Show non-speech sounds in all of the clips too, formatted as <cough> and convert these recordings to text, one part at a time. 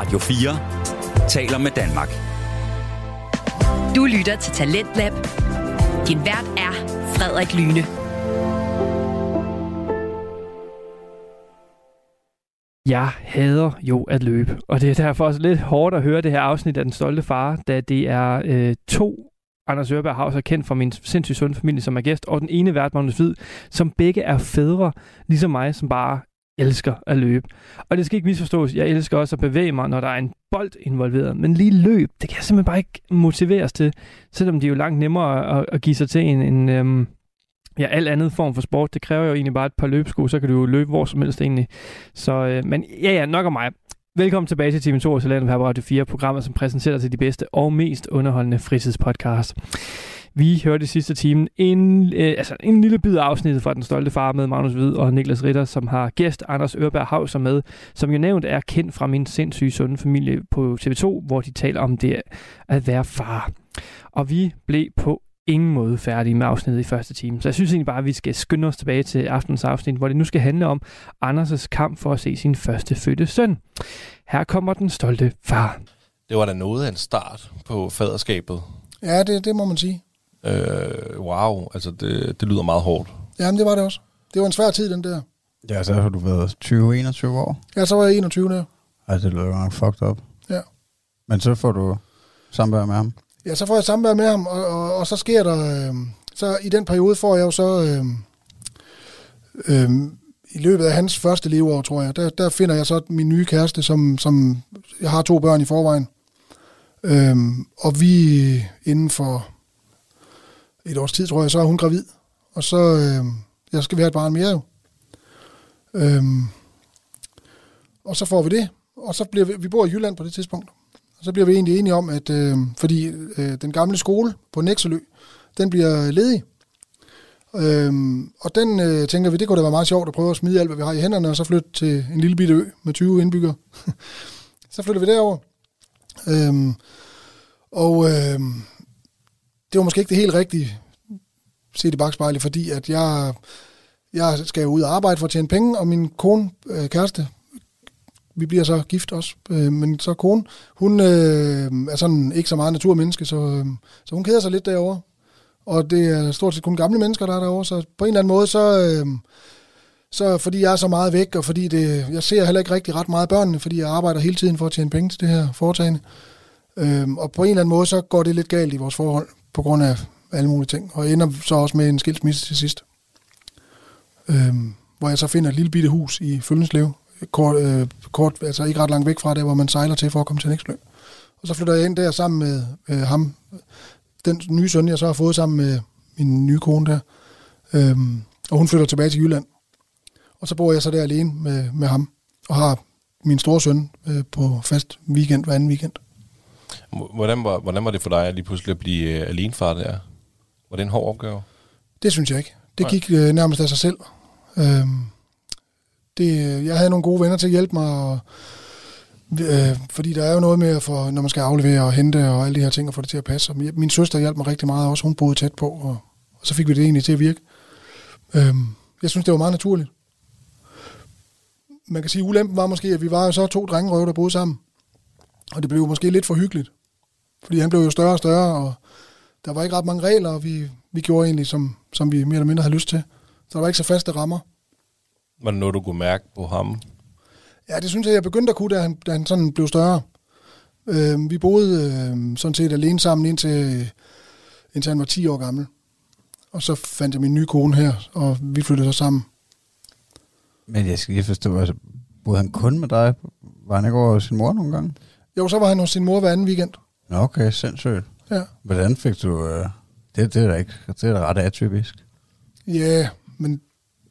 Radio 4 taler med Danmark. Du lytter til Talentlab. Din vært er Frederik Lyne. Jeg hader jo at løbe, og det er derfor også lidt hårdt at høre det her afsnit af Den Stolte Far, da det er øh, to Anders Ørberg Havs er kendt fra min sindssygt sunde familie som er gæst, og den ene vært, Magnus Hvid, som begge er fædre, ligesom mig, som bare elsker at løbe. Og det skal ikke misforstås, jeg elsker også at bevæge mig, når der er en bold involveret. Men lige løb, det kan jeg simpelthen bare ikke motiveres til, selvom det er jo langt nemmere at, at give sig til en, en øhm, ja, alt andet form for sport. Det kræver jo egentlig bare et par løbesko, så kan du jo løbe hvor som helst egentlig. Så, øh, men ja, ja, nok om mig. Velkommen tilbage til Team 2 og Talentet her på Radio 4, programmet, som præsenterer til de bedste og mest underholdende fritidspodcast. Vi hørte i sidste time en, øh, altså en lille bid af afsnittet fra Den Stolte Far med Magnus Hvid og Niklas Ritter, som har gæst Anders Ørberg Hauser med, som jo nævnt er kendt fra min sindssyge sunde familie på TV2, hvor de taler om det at være far. Og vi blev på ingen måde færdige med afsnittet i første time. Så jeg synes egentlig bare, at vi skal skynde os tilbage til aftens afsnit, hvor det nu skal handle om Anders' kamp for at se sin første fødte søn. Her kommer den stolte far. Det var da noget af en start på faderskabet. Ja, det, det må man sige. Øh, wow, altså det, det lyder meget hårdt. Jamen, det var det også. Det var en svær tid, den der. Ja, så har du været 20-21 år. Ja, så var jeg 21 der. Ej, det lyder jo nok fucked up. Ja. Men så får du samvær med ham. Ja, så får jeg samvær med ham, og, og, og så sker der... Øh, så i den periode får jeg jo så... Øh, øh, I løbet af hans første leveår, tror jeg, der, der finder jeg så min nye kæreste, som, som... Jeg har to børn i forvejen. Øh, og vi inden for et års tid, tror jeg, så er hun gravid. Og så øh, jeg skal vi have et barn mere jo. Øhm, og så får vi det. Og så bliver vi, vi bor i Jylland på det tidspunkt. Og så bliver vi egentlig enige om, at øh, fordi øh, den gamle skole på Nexelø, den bliver ledig. Øhm, og den øh, tænker vi, det kunne da være meget sjovt at prøve at smide alt, hvad vi har i hænderne, og så flytte til en lille bitte ø med 20 indbyggere. <laughs> så flytter vi derover. Øhm, og øh, det var måske ikke det helt rigtige set i bagspejlet, fordi at jeg, jeg skal jo ud og arbejde for at tjene penge, og min kone, øh, kæreste, vi bliver så gift også, øh, men så kone, hun øh, er sådan ikke så meget naturmenneske, så, øh, så hun keder sig lidt derovre. Og det er stort set kun gamle mennesker, der er derovre, så på en eller anden måde, så, øh, så fordi jeg er så meget væk, og fordi det, jeg ser heller ikke rigtig ret meget børnene, fordi jeg arbejder hele tiden for at tjene penge til det her foretagende. Øh, og på en eller anden måde, så går det lidt galt i vores forhold, på grund af alle mulige ting, og ender så også med en skilsmisse til sidst. Øhm, hvor jeg så finder et lille bitte hus i Følgenslev, kort, øh, kort, altså ikke ret langt væk fra det, hvor man sejler til for at komme til Nækslø. Og så flytter jeg ind der sammen med øh, ham, den nye søn, jeg så har fået sammen med min nye kone der. Øhm, og hun flytter tilbage til Jylland. Og så bor jeg så der alene med, med ham, og har min store søn øh, på fast weekend hver anden weekend. Hvordan var, hvordan var det for dig at lige pludselig at blive øh, alenefar der? Var det en hård opgave? Det synes jeg ikke. Det gik øh, nærmest af sig selv. Øhm, det, jeg havde nogle gode venner til at hjælpe mig, og, øh, fordi der er jo noget med, at for, når man skal aflevere og hente og alle de her ting, og få det til at passe. Og min søster hjalp mig rigtig meget også, hun boede tæt på, og, og så fik vi det egentlig til at virke. Øh, jeg synes, det var meget naturligt. Man kan sige, at ulempen var måske, at vi var jo så to drengerøve, der boede sammen. Og det blev måske lidt for hyggeligt. Fordi han blev jo større og større, og der var ikke ret mange regler, og vi, vi gjorde egentlig, som, som vi mere eller mindre havde lyst til. Så der var ikke så faste rammer. Var det noget, du kunne mærke på ham? Ja, det synes jeg, jeg begyndte at kunne, da han, da han sådan blev større. Øh, vi boede øh, sådan set alene sammen indtil, indtil han var 10 år gammel. Og så fandt jeg min nye kone her, og vi flyttede så sammen. Men jeg skal lige forstå, altså, boede han kun med dig? Var han ikke over sin mor nogle gange? Jo, så var han hos sin mor hver anden weekend. Okay, sindssygt. Ja. Hvordan fik du... Øh, det, det er da ikke, det er da ret atypisk. Ja, men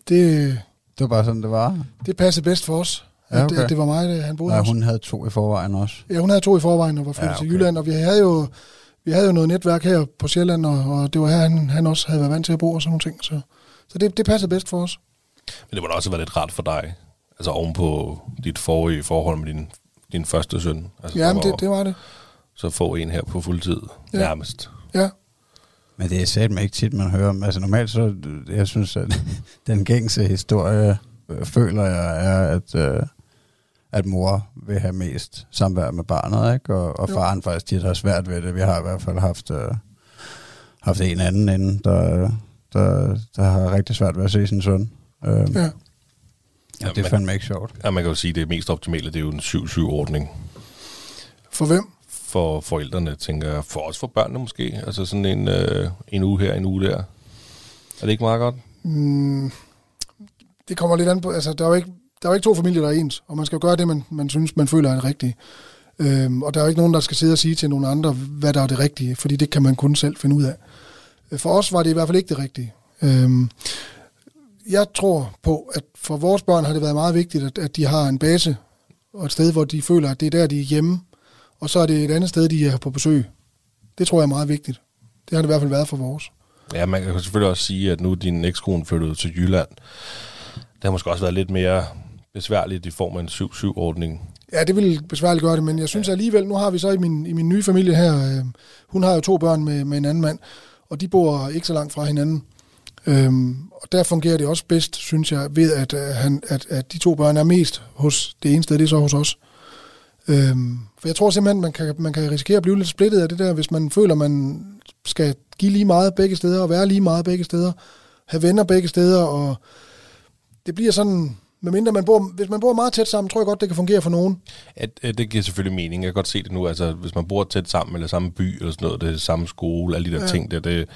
det, Det var bare sådan, det var. det passede bedst for os. Ja, At, okay. det, at det var mig, der, han boede Nej, hos. hun havde to i forvejen også. Ja, hun havde to i forvejen og var flyttet Ja, okay. til Jylland, og vi havde jo, vi havde jo noget netværk her på Sjælland, og, og det var her, han, han også havde været vant til at bo og sådan nogle ting. Så, så det, det passede bedst for os. Men det må da også være lidt rart for dig, altså ovenpå dit forrige forhold med din, din første søn. Altså, Ja, det, det var det. Så få en her på fuldtid, Ja. ja. nærmest. Ja. Men det er satme ikke tit, man hører om. Altså normalt så, jeg synes, at <laughs> den gængse historie, øh, føler jeg, er, at, øh, at mor vil have mest samvær med barnet, ikke? Og, og Jo. faren faktisk tit har svært ved det. Vi har i hvert fald haft, øh, haft en anden inden, der, der, der har rigtig svært ved at se sin søn. Øh, ja. Ja. Det er fandme ikke sjovt. Ja, man kan jo sige, at det mest optimale, det er jo en 7-7-ordning For hvem? for forældrene, tænker jeg. For os for børnene måske. Altså sådan en, øh, en uge her, en uge der. Er det ikke meget godt? Mm, det kommer lidt an på, altså der er jo ikke, der er jo ikke to familier, der er ens, og man skal jo gøre det, man, man synes, man føler er det rigtige. Øhm, og der er jo ikke nogen, der skal sidde og sige til nogle andre, hvad der er det rigtige, fordi det kan man kun selv finde ud af. Øh, For os var det i hvert fald ikke det rigtige. Øhm, jeg tror på, at for vores børn har det været meget vigtigt, at, at de har en base, og et sted, hvor de føler, at det er der, de er hjemme, og så er det et andet sted, de er på besøg. Det tror jeg er meget vigtigt. Det har det i hvert fald været for vores. Ja, man kan selvfølgelig også sige, at nu din ekskone flyttet til Jylland. Det har måske også været lidt mere besværligt i form af en 7-7-ordning. Ja, det vil besværligt gøre det, men jeg synes alligevel, nu har vi så i min, i min nye familie her, øh, hun har jo to børn med, med en anden mand, og de bor ikke så langt fra hinanden. Øhm, og der fungerer det også bedst, synes jeg, ved at, øh, han, at, at de to børn er mest hos det ene sted, det er så hos os. Øhm, for jeg tror simpelthen, man kan, man kan risikere at blive lidt splittet af det der, hvis man føler, man skal give lige meget begge steder, og være lige meget begge steder, have venner begge steder, og det bliver sådan, medmindre man bor, hvis man bor meget tæt sammen, tror jeg godt, det kan fungere for nogen. At, at det giver selvfølgelig mening. Jeg kan godt se det nu. Altså, hvis man bor tæt sammen, eller samme by, eller sådan noget, det samme skole, alle de der ja. ting der, det,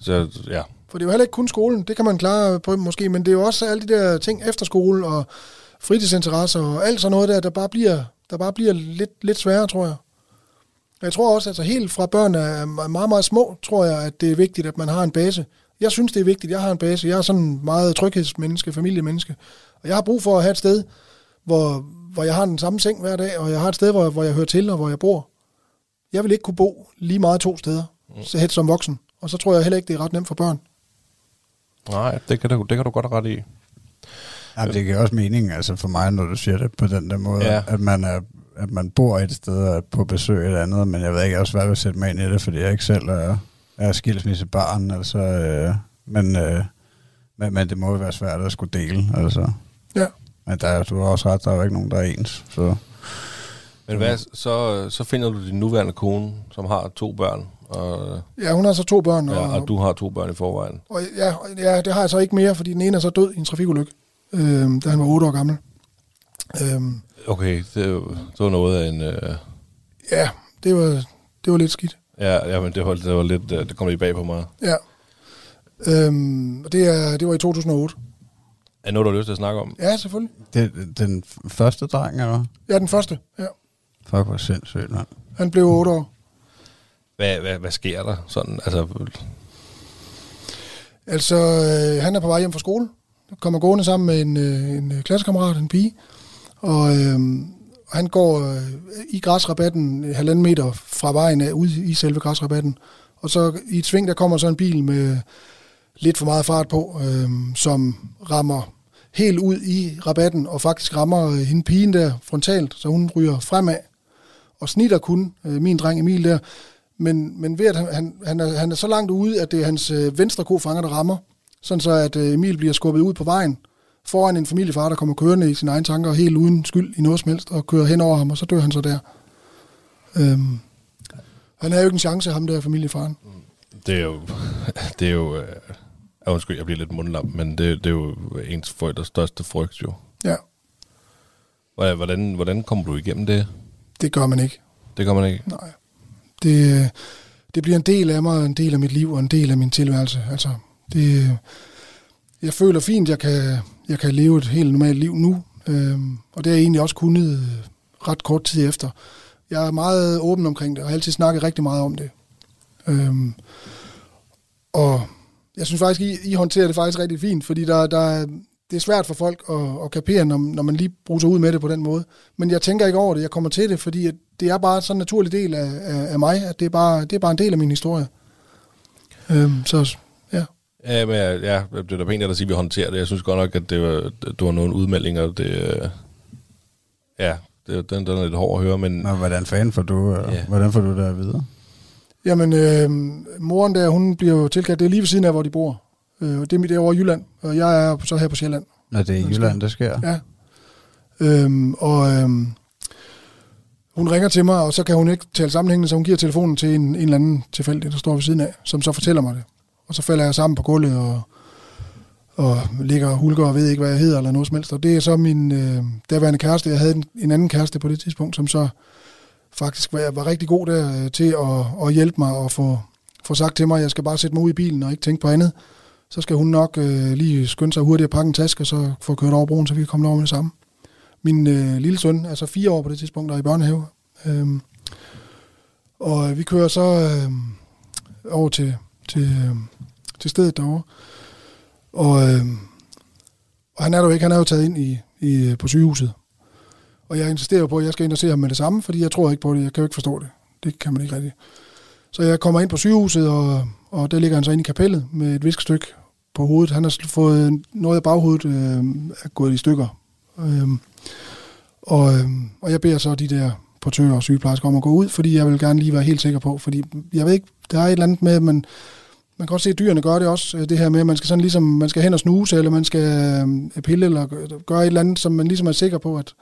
så ja, For det er jo heller ikke kun skolen, det kan man klare på måske, men det er jo også alle de der ting efter skole og fritidsinteresser og alt sådan noget der, der bare bliver, der bare bliver lidt, lidt sværere, tror jeg. Jeg tror også, altså helt fra børn er meget, meget små, tror jeg, at det er vigtigt, at man har en base. Jeg synes, det er vigtigt, jeg har en base. Jeg er sådan meget tryghedsmenneske, familiemenneske. Og jeg har brug for at have et sted, hvor, hvor jeg har den samme seng hver dag, og jeg har et sted, hvor, hvor jeg hører til, og hvor jeg bor. Jeg vil ikke kunne bo lige meget to steder, så helt som voksen. Og så tror jeg heller ikke, det er ret nemt for børn. Nej, det kan, du, det kan du godt have ret i. Ja, det giver også mening altså for mig, når du siger det på den der måde, Ja. at, man er, at man bor et sted og er på besøg et andet, men jeg ved ikke også, hvad jeg vil sætte mig ind i det, fordi jeg ikke selv er, er skilsmissebarn, altså, øh, men, øh, men, men det må jo være svært at skulle dele, altså. Ja. Men der, er- du har også ret, der er jo ikke nogen, der er ens, så... Men hvad, så, så finder du din nuværende kone, som har to børn, og, Ja, hun har så to børn, og, ja, og du har to børn i forvejen. og ja, ja, det har jeg så ikke mere, fordi den ene er så død i en trafikulykke, øh, da han var 8 år gammel. Øh, Okay, det, er jo- det var noget af en... Øh, ja, det var, det var lidt skidt. ja, ja, men det var, det var lidt... øh, Det kom lige bag på mig. Ja. Øhm, og det, er, det var i 2008. Er noget, du har lyst til at snakke om? Ja, selvfølgelig. Det, den første dreng, eller? Ja, den første. Ja. Fuck, hvor sindssygt, mand. Han blev 8 år. Hvad, hvad, hvad sker der? Sådan, altså, Altså, øh, han er på vej hjem fra skole. Kommer gående sammen med en, øh, en øh, klassekammerat, en pige. Og øh, han går øh, i græsrabatten øh, halvanden meter fra vejen af, ud i selve græsrabatten. Og så i et sving, der kommer så en bil med lidt for meget fart på, øh, som rammer helt ud i rabatten, og faktisk rammer øh, hende pigen der frontalt, så hun ryger fremad, og snitter kun øh, min dreng Emil der. Men, men ved at han, han, han, er, han er så langt ude, at det er hans øh, venstre kofanger, der rammer, sådan så at øh, Emil bliver skubbet ud på vejen, foran en familiefar, der kommer kørende i sine egne tanker, helt uden skyld i noget som helst, og kører hen over ham, og så dør han så der. Øhm, han havde jo ikke en chance, ham der familiefaren. det er jo... <laughs> Det er jo... Øh, undskyld, jeg bliver lidt mundlam, men det, det er jo ens forældres største frygt, jo. Ja, Hvordan, hvordan kommer du igennem det? det gør man ikke. Det gør man ikke. Nej. Det, det bliver en del af mig, en del af mit liv og en del af min tilværelse. Altså, det, jeg føler fint, jeg kan, jeg kan leve et helt normalt liv nu, øh, og det har jeg egentlig også kunnet øh, ret kort tid efter. Jeg er meget åben omkring det, og har altid snakket rigtig meget om det. Øh, og jeg synes faktisk, I, I håndterer det faktisk rigtig fint, fordi der, der, det er svært for folk at, at kapere, når, når man lige bruger sig ud med det på den måde. Men jeg tænker ikke over det, jeg kommer til det, fordi at det er bare sådan en naturlig del af, af, af mig, at det er, bare, det er bare en del af min historie. Øhm, så ja. Ja, men ja, ja, det er da pænt at sige, at vi håndterer det. Jeg synes godt nok, at det var, det var nogle udmeldinger. Det, øh, ja, det, den, den er lidt hård at høre, men Nå, hvordan fanden får du, Ja. yeah. hvordan får du det videre? Jamen, øh, moren der, hun bliver jo tilkaldt, det er lige ved siden af, hvor de bor. Øh, det er mit over i Jylland, og jeg er så her på Sjælland. Når det er i Jylland, det sker. Ja. Øhm, og øhm, hun ringer til mig, og så kan hun ikke tale sammenhængende, så hun giver telefonen til en, en eller anden tilfældig, der står ved siden af, som så fortæller mig det. Og så falder jeg sammen på gulvet og, og ligger og hulker og ved ikke, hvad jeg hedder eller noget som helst. Og det er så min øh, daværende kæreste. Jeg havde en, en anden kæreste på det tidspunkt, som så faktisk var, var rigtig god der øh, til at, at hjælpe mig og få, få sagt til mig, at jeg skal bare sætte mig ud i bilen og ikke tænke på andet. Så skal hun nok øh, lige skynde sig hurtigt at pakke en taske, og så få kørt over broen, så vi kan komme over med det samme. Min øh, lille søn, altså fire år på det tidspunkt, der er i børnehave. Øhm, og vi kører så øh, over til, til, øh, til stedet derovre. Og, øh, og han er der jo ikke, han er jo taget ind i, i, øh, på sygehuset. Og jeg insisterer på, at jeg skal ind og se ham med det samme, fordi jeg tror ikke på det. Jeg kan jo ikke forstå det. Det kan man ikke rigtig. Så jeg kommer ind på sygehuset, og, og der ligger han så inde i kapellet med et viskestykke på hovedet. Han har fået noget af baghovedet øh, er gået i stykker. Øh, og, øh, og jeg beder så de der portører og sygeplejersker om at gå ud, fordi jeg vil gerne lige være helt sikker på, fordi jeg ved ikke, der er et eller andet med, men man, man kan også se, at dyrene gør det også, øh, det her med, at man skal sådan ligesom, man skal hen og snuse, eller man skal øh, pille, eller gøre et eller andet, som man ligesom er sikker på, at,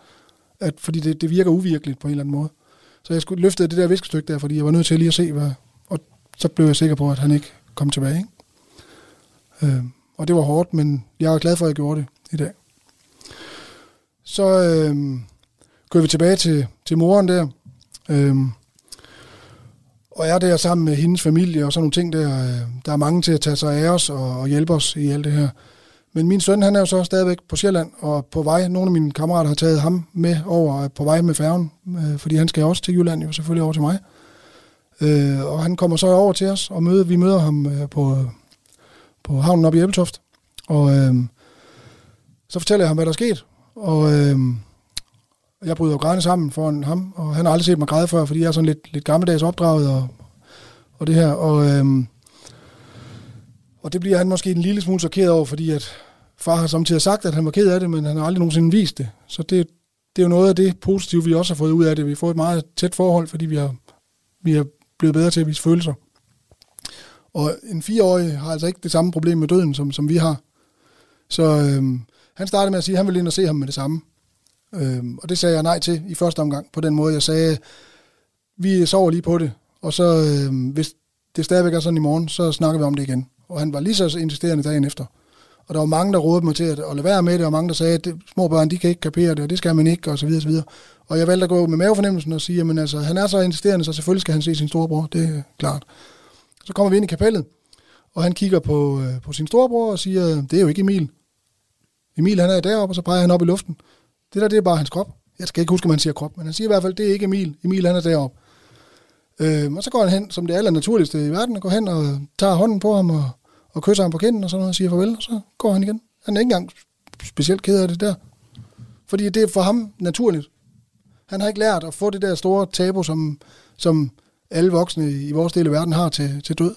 at fordi det, det virker uvirkeligt på en eller anden måde. Så jeg skulle løfte det der viskestykke der, fordi jeg var nødt til lige at se, hvad, og så blev jeg sikker på, at han ikke kom tilbage. Ikke? Øh, og det var hårdt, men jeg er glad for, at jeg gjorde det i dag. Så øh, kører vi tilbage til, til moren der, øh, og er der sammen med hendes familie og sådan nogle ting der. Øh, der er mange til at tage sig af os og, og hjælpe os i alt det her. Men min søn, han er jo så stadigvæk på Sjælland, og på vej, nogle af mine kammerater har taget ham med over øh, på vej med færgen, øh, fordi han skal også til Jylland, jo selvfølgelig over til mig. Øh, og han kommer så over til os, og møder, vi møder ham øh, på, på havnen oppe i Æbeltoft. Og øh, så fortæller jeg ham, hvad der er sket. Og øh, jeg bryder jo grædende sammen foran ham, og han har aldrig set mig græde før, fordi jeg er sådan lidt, lidt gammeldags opdraget og, og det her. Og, øh, og det bliver han måske en lille smule chokeret over, fordi at far har samtidig sagt, at han var ked af det, men han har aldrig nogensinde vist det. Så det, det er jo noget af det positive, vi også har fået ud af det. Vi har fået et meget tæt forhold, fordi vi har, vi har blevet bedre til at vise følelser. Og en fireårig har altså ikke det samme problem med døden, som, som vi har. Så øhm, han startede med at sige, at han ville ind og se ham med det samme. Øhm, og det sagde jeg nej til i første omgang, på den måde. Jeg sagde, vi sover lige på det, og så øhm, hvis det stadigvæk er sådan i morgen, så snakker vi om det igen. Og han var lige så insisterende dagen efter. Og der var mange, der rådede mig til at, at lade være med det, og mange, der sagde, at det, små børn, de kan ikke kapere det, og det skal man ikke, og så videre, og så videre. Og jeg valgte at gå med mavefornemmelsen og sige, at altså, han er så insisterende, så selvfølgelig skal han se sin storebror, det er klart. Så kommer vi ind i kapellet, og han kigger på, øh, på sin storebror og siger, det er jo ikke Emil. Emil han er deroppe, og så peger han op i luften. Det der, det er bare hans krop. Jeg skal ikke huske, om man siger krop, men han siger i hvert fald, det er ikke Emil. Emil han er deroppe. Øh, og så går han hen, som det aller naturligste i verden, og går hen og tager hånden på ham og, og kysser ham på kinden og sådan noget, og siger farvel, og så går han igen. Han er ikke engang specielt ked af det der. Fordi det er for ham naturligt. Han har ikke lært at få det der store tabu, som, som alle voksne i vores del af verden har til, til død.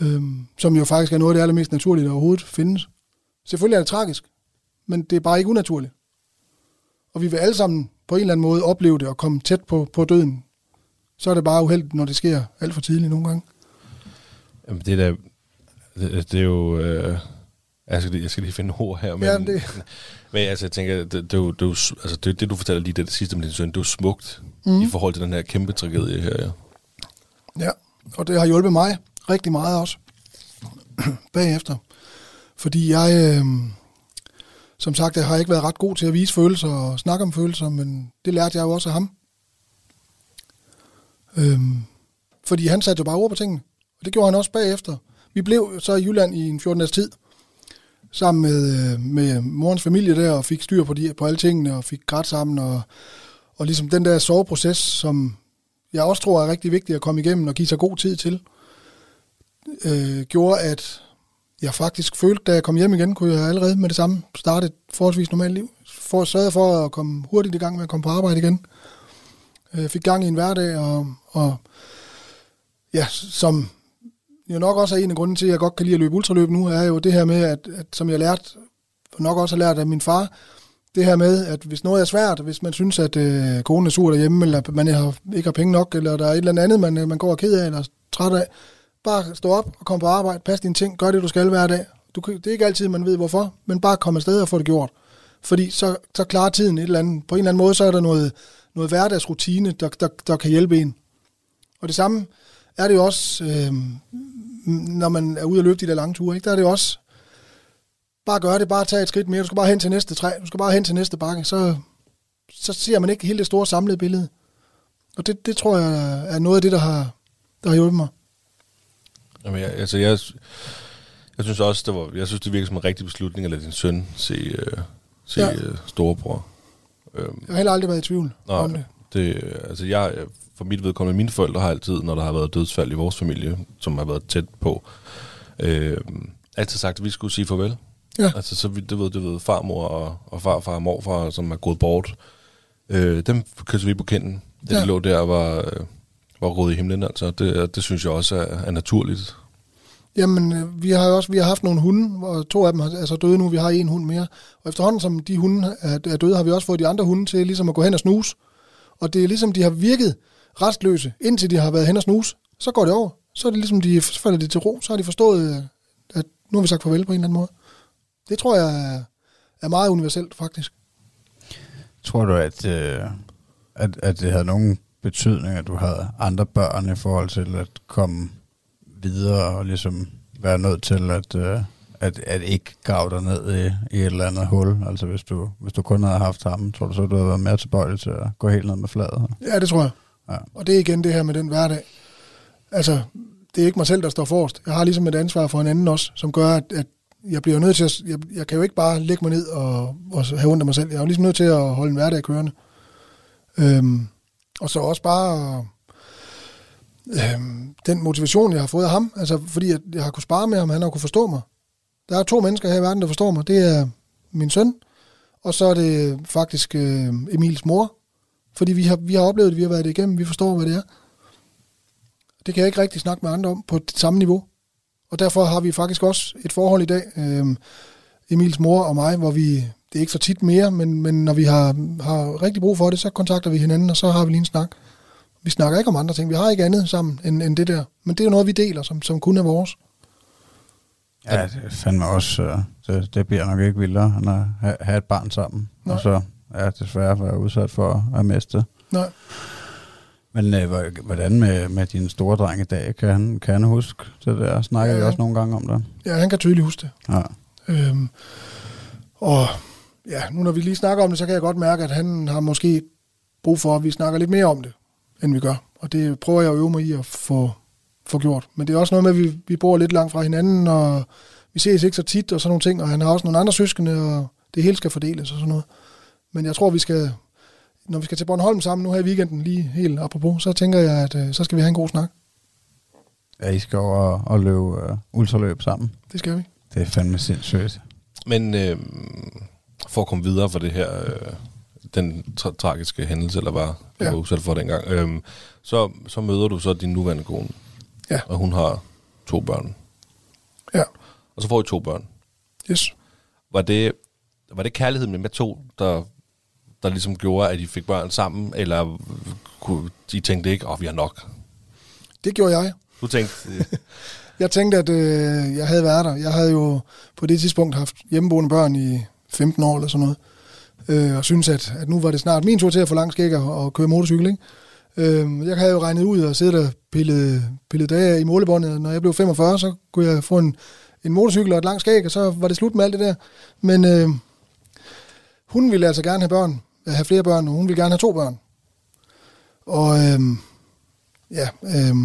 Øhm, som jo faktisk er noget af det allermest naturlige, der overhovedet findes. Selvfølgelig er det tragisk, men det er bare ikke unaturligt. Og vi vil alle sammen på en eller anden måde opleve det og komme tæt på, på døden. Så er det bare uheldigt, når det sker alt for tidligt nogle gange. Jamen, det der, det, det er jo... Øh, jeg, skal lige, jeg skal lige finde ord her, men, Ja, det- men altså, jeg tænker, det, det, er jo- det, er jo altså, det, det du fortæller lige det, det sidste med din søn, det er jo smukt mm. i forhold til den her kæmpe tragedie her. Ja. Ja, og det har hjulpet mig rigtig meget også <clears throat> bagefter. Fordi jeg, øh, som sagt, jeg har ikke været ret god til at vise følelser og snakke om følelser, men det lærte jeg jo også af ham. Øh, fordi han satte jo bare ord på tingene, og det gjorde han også bagefter. Vi blev så i Jylland i en 14 dages tid, sammen med, øh, med morens familie der, og fik styr på, de, på alle tingene, og fik grædt sammen, og, og ligesom den der soveproces, som jeg også tror er rigtig vigtigt at komme igennem og give sig god tid til, øh, gjorde, at jeg faktisk følte, da jeg kom hjem igen, kunne jeg allerede med det samme starte et forholdsvis normalt liv. For sørgede for at komme hurtigt i gang med at komme på arbejde igen. Øh, fik gang i en hverdag, og, og ja, som jo nok også er en af grunden til, at jeg godt kan lide at løbe ultraløb nu, er jo det her med, at, at som jeg lærte, nok også har lært af min far, det her med, at hvis noget er svært, hvis man synes, at øh, konen er sur derhjemme, eller man har, ikke har penge nok, eller der er et eller andet, man, man går og ked af, eller træt af, bare stå op og kom på arbejde, pas dine ting, gør det, du skal hver dag. Du, det er ikke altid, man ved hvorfor, men bare kom afsted og få det gjort. Fordi så, så klarer tiden et eller andet. På en eller anden måde, så er der noget, noget hverdagsrutine, der, der, der kan hjælpe en. Og det samme er det jo også, øh, når man er ude og løbe de der lange ture. Ikke? Der er det jo også, bare gøre det, bare tage et skridt mere. Du skal bare hen til næste træ, du skal bare hen til næste bakke. Så, så ser man ikke hele det store samlede billede. Og det, det tror jeg er noget af det, der har, der har hjulpet mig. Jamen, jeg, altså, jeg, jeg synes også, det var, jeg synes, det virker som en rigtig beslutning at lade din søn se, øh, se Ja. ja. øh, storebror. Øhm, Jeg har heller aldrig været i tvivl nej, om det. det, altså jeg, for mit vedkommende, mine forældre har altid, når der har været dødsfald i vores familie, som har været tæt på, øh, altid sagt, at vi skulle sige farvel. Ja. Altså, så det ved, det ved farmor og, og farfar og morfar, som er gået bort. Øh, dem kysser vi på kinden, da ja. De lå der og var, øh, var rodet i himlen. Altså, det, det synes jeg også er, er naturligt. Jamen, øh, vi har jo også vi har haft nogle hunde, hvor to af dem er så døde nu. Vi har en hund mere. Og efterhånden som de hunde er, er døde, har vi også fået de andre hunde til ligesom at gå hen og snuse. Og det er ligesom, de har virket restløse, indtil de har været hen og snuse. Så går det over. Så er det ligesom, de, så falder de til ro. Så har de forstået, øh, at nu har vi sagt farvel på en eller anden måde. Det tror jeg er, er meget universelt, faktisk. Tror du, at, øh, at, at det havde nogen betydning, at du havde andre børn i forhold til at komme videre og ligesom være nødt til at, øh, at, at ikke grave dig ned i, i et eller andet hul? Altså hvis du, hvis du kun havde haft ham, tror du så, du havde været mere tilbøjelig til at gå helt ned med fladet? Ja, det tror jeg. Ja. Og det er igen det her med den hverdag. Altså, det er ikke mig selv, der står forrest. Jeg har ligesom et ansvar for en anden også, som gør, at, at jeg bliver nødt til at... Jeg, jeg kan jo ikke bare lægge mig ned og, og have ondt af mig selv. Jeg er jo ligesom nødt til at holde en hverdag kørende. Øhm, og så også bare... Øhm, den motivation, jeg har fået af ham, altså fordi jeg, jeg har kunnet spare med ham, han har kunnet forstå mig. Der er to mennesker her i verden, der forstår mig. Det er min søn, og så er det faktisk øh, Emils mor, fordi vi har, vi har oplevet det, vi har været det igennem, vi forstår, hvad det er. Det kan jeg ikke rigtig snakke med andre om på det samme niveau. Og derfor har vi faktisk også et forhold i dag, øh, Emils mor og mig, hvor vi, det er ikke så tit mere, men, men når vi har, har rigtig brug for det, så kontakter vi hinanden, og så har vi lige en snak. Vi snakker ikke om andre ting, vi har ikke andet sammen end, end det der. Men det er jo noget, vi deler, som, som kun er vores. Ja, det fandme også, øh, det, det bliver nok ikke vildere, end at have, have et barn sammen. Nej. Og så ja, desværre være udsat for at miste. Nej. Men øh, hvor- hvordan med, med din store dreng i dag? Kan han, kan han huske det der? Snakker ja. Ja. I også nogle gange om det? Ja, han kan tydeligt huske det. Ja. Øhm, og ja, nu når vi lige snakker om det, så kan jeg godt mærke, at han har måske brug for, at vi snakker lidt mere om det, end vi gør. Og det prøver jeg at øve mig i at få, få gjort. Men det er også noget med, at vi, vi bor lidt langt fra hinanden, og vi ses ikke så tit og sådan nogle ting, og han har også nogle andre søskende, og det hele skal fordeles og sådan noget. Men jeg tror, vi skal, når vi skal til Bornholm sammen nu her i weekenden, lige helt apropos, så tænker jeg, at øh, så skal vi have en god snak. Ja, I skal over og, og løbe uh, ultraløb sammen. Det skal vi. Det er fandme sindssygt. Men øh, for at komme videre fra det her, øh, den tra- tragiske hændelse, eller var, Ja. var udsat for dengang, øh, så, så møder du så din nuværende kone, Ja. og hun har to børn. Ja. Og så får I to børn. Yes. Var det, var det kærligheden med med to, der, der ligesom gjorde, at I fik børn sammen, eller kunne, I tænkte ikke, åh, oh, vi har nok? Det gjorde jeg. Du tænkte, øh, <laughs> Jeg tænkte, at øh, jeg havde været der. Jeg havde jo på det tidspunkt haft hjemmeboende børn i 15 år eller sådan noget. Øh, og synes at, at nu var det snart min tur til at få lang skæg og, og køre motorcykel. Ikke? Øh, jeg havde jo regnet ud og siddet og pillet, pillet dage i målebåndet. Når jeg blev 45, så kunne jeg få en, en motorcykel og et langt skæg, og så var det slut med alt det der. Men øh, hun ville altså gerne have børn, have flere børn, og hun ville gerne have to børn. Og øh, ja, øh,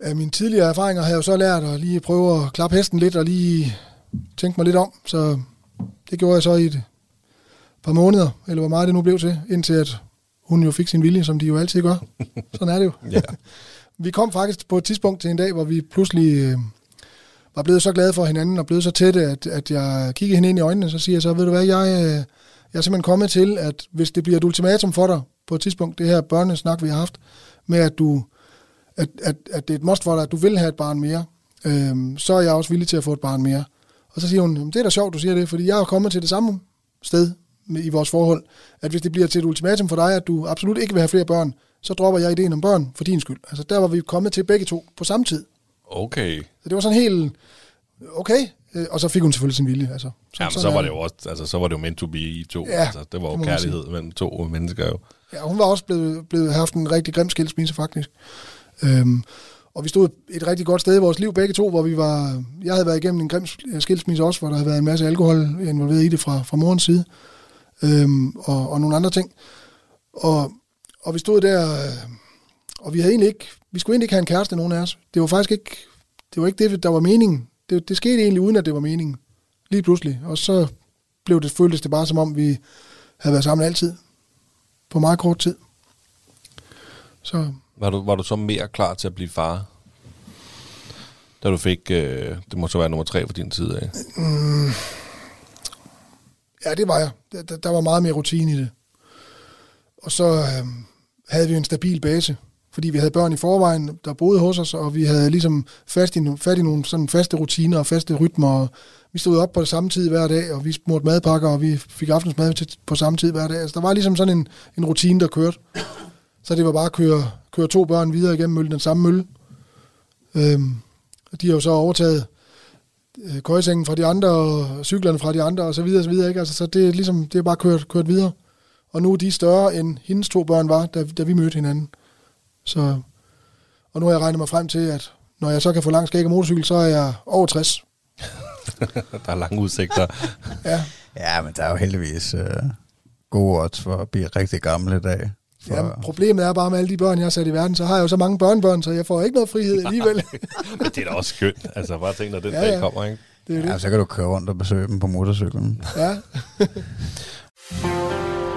af mine tidligere erfaringer har jeg jo så lært at lige prøve at klappe hesten lidt og lige tænke mig lidt om. Så det gjorde jeg så i et par måneder, eller hvor meget det nu blev til, indtil at hun jo fik sin vilje, som de jo altid gør. <laughs> Sådan er det jo. ja. <laughs> Vi kom faktisk på et tidspunkt til en dag, hvor vi pludselig øh, var blevet så glade for hinanden og blevet så tætte, at, at jeg kiggede hende ind i øjnene, så siger jeg så, ved du hvad, jeg, øh, jeg er simpelthen kommet til, at hvis det bliver et ultimatum for dig på et tidspunkt, det her børnesnak, vi har haft, med at du at, at, at det er et must for dig, at du vil have et barn mere, øhm, så er jeg også villig til at få et barn mere. Og så siger hun, "Jamen, det er da sjovt, du siger det, fordi jeg er kommet til det samme sted med, i vores forhold, at hvis det bliver til et ultimatum for dig, at du absolut ikke vil have flere børn, så dropper jeg ideen om børn for din skyld. Altså der var vi kommet til begge to på samme tid. okay. Så det var sådan helt... okay. Øh, og så fik hun selvfølgelig sin vilje. Altså, Så, Jamen, så var det jo også, altså, så var det jo meant to be i to. Ja, altså, det var det jo man kærlighed mellem to mennesker jo. Ja, hun var også blevet, blevet haft en rigtig grim skilsmisse, faktisk. Øhm, og vi stod et rigtig godt sted i vores liv, begge to, hvor vi var... Jeg havde været igennem en grim skilsmisse også, hvor der havde været en masse alkohol involveret i det fra, fra morens side. Øhm, og, og nogle andre ting. Og, og vi stod der, øh, og vi havde egentlig ikke... Vi skulle egentlig ikke have en kæreste, nogen af os. Det var faktisk ikke det, var ikke det der var meningen. Det, det skete egentlig uden, at det var meningen. Lige pludselig. Og så blev det, føltes det bare som om, vi havde været sammen altid. På meget kort tid. Så Var du, var du så mere klar til at blive far? Da du fik, øh, det må så være nummer tre for din tid af. Ja, det var jeg. Der, der, der var meget mere rutine i det. Og så øh, havde vi en stabil base, fordi vi havde børn i forvejen, der boede hos os, og vi havde ligesom fast i, fat i nogle sådan faste rutiner og faste rytmer. Og vi stod op på samme tid hver dag, og vi smurte madpakker, og vi fik aftensmad til, på samme tid hver dag. Altså, der var ligesom sådan en, en rutine, der kørte. Så det var bare at køre, køre to børn videre igennem møllen, den samme mølle. Øhm, og de har jo så overtaget øh, køjsengen fra de andre, og cyklerne fra de andre, og så videre, og så videre. Ikke? Altså, så det er ligesom, det er bare kørt, kørt videre. Og nu er de større, end hendes to børn var, da, da vi mødte hinanden. Så, og nu har jeg regnet mig frem til, at når jeg så kan få lang skæg og motorcykel, så er jeg over 60. <laughs> Der er lange udsigter. <laughs> Ja, Ja, men der er jo heldigvis øh, gode odds for at blive rigtig gammel i dag. For, ja, problemet er bare med alle de børn, jeg har sat i verden, så har jeg jo så mange børnebørn, så jeg får ikke noget frihed <laughs> alligevel. Men det er da også skønt. Altså bare tænk, når den Ja, ja, dag kommer, ikke? det er ja, det. så kan du køre rundt og besøge dem på motorcyklen. Ja.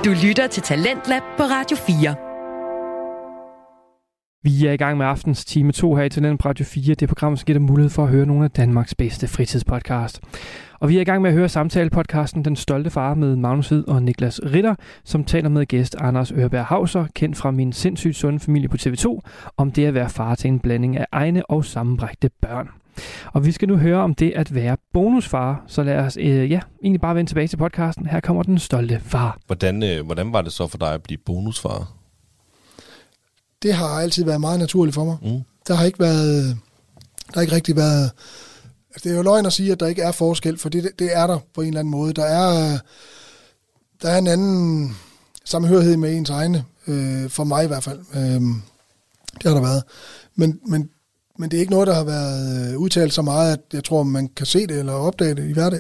Du lytter til Talentlab på Radio 4. Vi er i gang med aftens time 2 her i Talent på Radio 4. Det program, som giver dig mulighed for at høre nogle af Danmarks bedste fritidspodcast. Og vi er i gang med at høre samtalepodcasten Den Stolte Far med Magnus Hvid og Niklas Ritter, som taler med gæst Anders Ørberg Hauser, kendt fra Min sindssygt sunde familie på TV2, om det at være far til en blanding af egne og sammenbrægte børn. Og vi skal nu høre om det at være bonusfar, så lad os øh, ja, egentlig bare vende tilbage til podcasten. Her kommer Den Stolte Far. Hvordan, øh, hvordan var det så for dig at blive bonusfar? Det har altid været meget naturligt for mig. Mm. Der har ikke været, der har ikke rigtig været, altså det er jo løgn at sige, at der ikke er forskel, for det, det er der på en eller anden måde. Der er, der er en anden samhørighed med ens egne, øh, for mig i hvert fald. Øh, det har der været. Men, men, men det er ikke noget, der har været øh, udtalt så meget, at jeg tror, man kan se det eller opdage det i hverdag.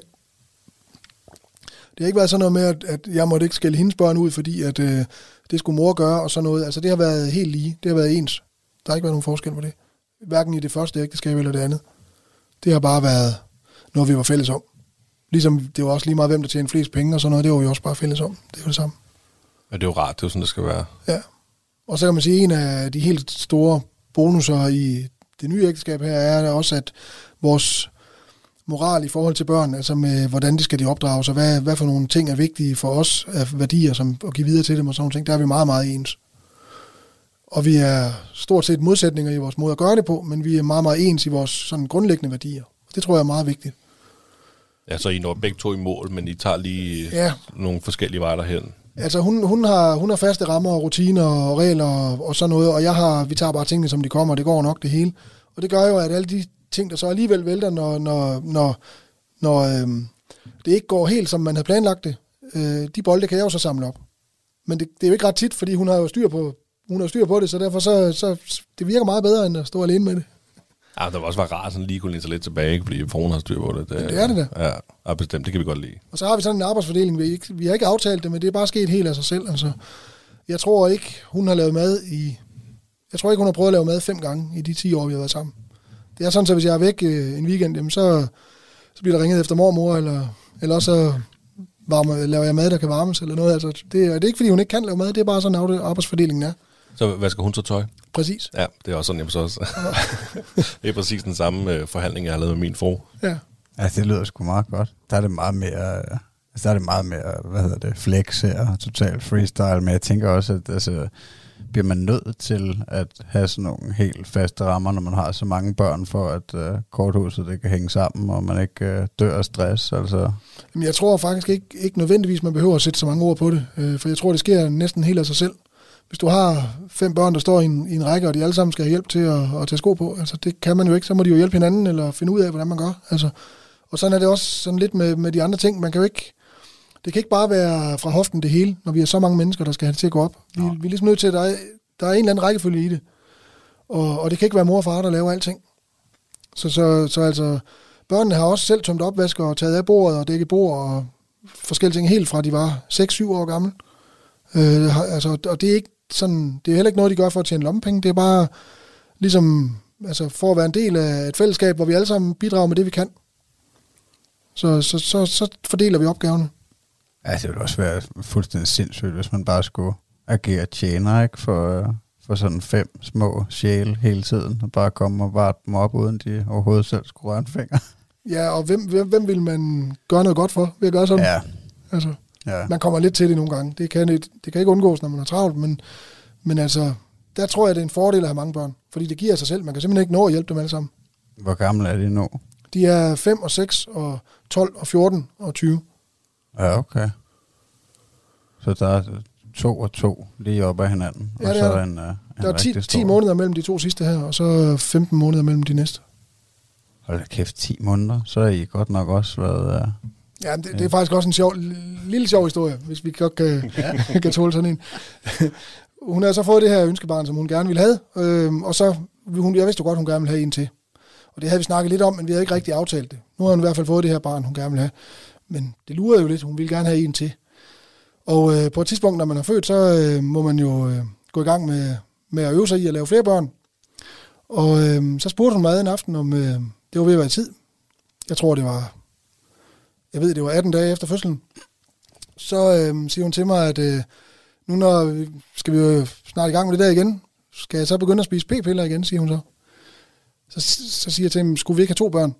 Det har ikke været sådan noget med, at, at jeg måtte ikke skælde hendes børn ud, fordi at, øh, det skulle mor gøre og sådan noget. Altså det har været helt lige. Det har været ens. Der har ikke været nogen forskel på det. Hverken i det første ægteskab eller det andet. Det har bare været noget, vi var fælles om. Ligesom det var også lige meget, hvem der tjener flest penge og sådan noget. Det var vi også bare fælles om. Det er jo det samme. Men det er jo rart, det er jo sådan, det skal være. Ja. Og så kan man sige, at en af de helt store bonusser i det nye ægteskab her, er også, at vores moral i forhold til børn, altså med, hvordan de skal de opdrages, og hvad, hvad for nogle ting er vigtige for os af værdier, som at give videre til dem og sådan nogle ting, der er vi meget, meget ens. Og vi er stort set modsætninger i vores måde at gøre det på, men vi er meget, meget ens i vores sådan grundlæggende værdier. Det tror jeg er meget vigtigt. Ja, så I når begge to i mål, men I tager lige Ja. nogle forskellige veje derhen. Altså hun, hun, har, hun har faste rammer og rutiner og regler og, og sådan noget, og jeg har, vi tager bare tingene, som de kommer, og det går nok det hele. Og det gør jo, at alle de ting, der så alligevel vælter, når, når, når, når øhm, det ikke går helt, som man havde planlagt det, øh, de bolde kan jeg jo så samle op. Men det, det er jo ikke ret tit, fordi hun har jo styr på, hun har styr på det, så derfor så, så det virker meget bedre, end at stå alene med det. Ja, det var også være rart sådan lige kunne læne sig lidt tilbage, ikke? fordi fruen har styr på det. det er det da. Ja, ja, bestemt. Det kan vi godt lide. Og så har vi sådan en arbejdsfordeling, vi, ikke, vi har ikke aftalt det, men det er bare sket helt af sig selv. Altså, jeg tror ikke, hun har lavet mad i... Jeg tror ikke, hun har prøvet at lave mad fem gange i de 10 år, vi har været sammen. Det er sådan, så hvis jeg er væk øh, en weekend, jamen så, så bliver der ringet efter mormor, eller, eller også så varme, laver jeg mad, der kan varmes, eller noget. Altså, det, er, det er ikke, fordi hun ikke kan lave mad, det er bare sådan, at arbejdsfordelingen er. Så hvad skal hun så tøj? Præcis. Ja, det er også sådan, jeg så også. <laughs> det er præcis den samme øh, forhandling, jeg har lavet med min fru. Ja. Altså, det lyder sgu meget godt. Der er det meget mere, altså, der er det meget mere, hvad hedder det, flex her, totalt freestyle, men jeg tænker også, at altså, bliver man nødt til at have sådan nogle helt faste rammer, når man har så mange børn, for at øh, korthuset det kan hænge sammen, og man ikke øh, dør af stress, altså... Jamen, jeg tror faktisk ikke, ikke nødvendigvis, man behøver at sætte så mange ord på det, øh, for jeg tror, det sker næsten helt af sig selv. hvis du har fem børn, der står i en, i en række, og de alle sammen skal have hjælp til at, at tage sko på, altså det kan man jo ikke, så må de jo hjælpe hinanden, eller finde ud af, hvordan man gør. Altså, og sådan er det også sådan lidt med, med de andre ting. Man kan jo ikke, det kan ikke bare være fra hoften det hele, når vi er så mange mennesker, der skal have det til at gå op. Vi, vi er ligesom nødt til, at der er, der er en eller anden rækkefølge i det. Og, og det kan ikke være mor og far, der laver alting. Så, så, så altså, børnene har også selv tømt opvasker og taget af bordet og dækket bord og forskellige ting helt fra de var 6-7 år gamle. Øh, har- altså, og det er ikke sådan, det er heller ikke noget, de gør for at tjene lommepenge. Det er bare ligesom, altså for at være en del af et fællesskab, hvor vi alle sammen bidrager med det, vi kan. Så, så, så, så fordeler vi opgaverne. Ja, det ville også være fuldstændig sindssygt, hvis man bare skulle agere tjener, ikke? For, øh, for sådan fem små sjæle hele tiden, og bare komme og varte dem op, uden de overhovedet selv skulle røre en finger. Ja, og hvem, hvem, hvem vil man gøre noget godt for ved at gøre sådan? Ja, Altså, ja. man kommer lidt til det nogle gange. Det kan, det, det kan ikke undgås, når man er travlt, men, men altså, der tror jeg, det er en fordel at have mange børn. Fordi det giver sig selv. Man kan simpelthen ikke nå at hjælpe dem alle sammen. Hvor gammel er de nu? De er 5 og 6 og 12 og 14 og 20. Ja, okay. Så der er to og to lige op ad hinanden, Ja, og så er er der. en, uh, en Der er 10, rigtig 10 stor. måneder mellem de to sidste her, og så 15 måneder mellem de næste. Hold da kæft, 10 måneder, så er I godt nok også været... Uh, Ja, det, det er faktisk også en sjov, lille sjov historie, hvis vi godt kan, <laughs> <laughs> kan tåle sådan en. hun har så fået det her ønskebarn, som hun gerne ville have, øhm, og så, hun, jeg vidste jo godt, hun gerne ville have en til. Og det havde vi snakket lidt om, men vi havde ikke rigtig aftalt det. Nu har hun i hvert fald fået det her barn, hun gerne vil have. Men det lurer jo lidt, hun ville gerne have en til. Og øh, på et tidspunkt, når man er født, så øh, må man jo øh, gå i gang med, med at øve sig i at lave flere børn. Og øh, så spurgte hun mig en aften, om øh, det var ved at være tid. Jeg tror, det var jeg ved, det var 18 dage efter fødslen, så øh, siger hun til mig, at øh, nu når vi, skal vi jo snart i gang med det der igen, skal jeg så begynde at spise p-piller igen, siger hun så. Så, så siger jeg til hende, skulle vi ikke have to børn?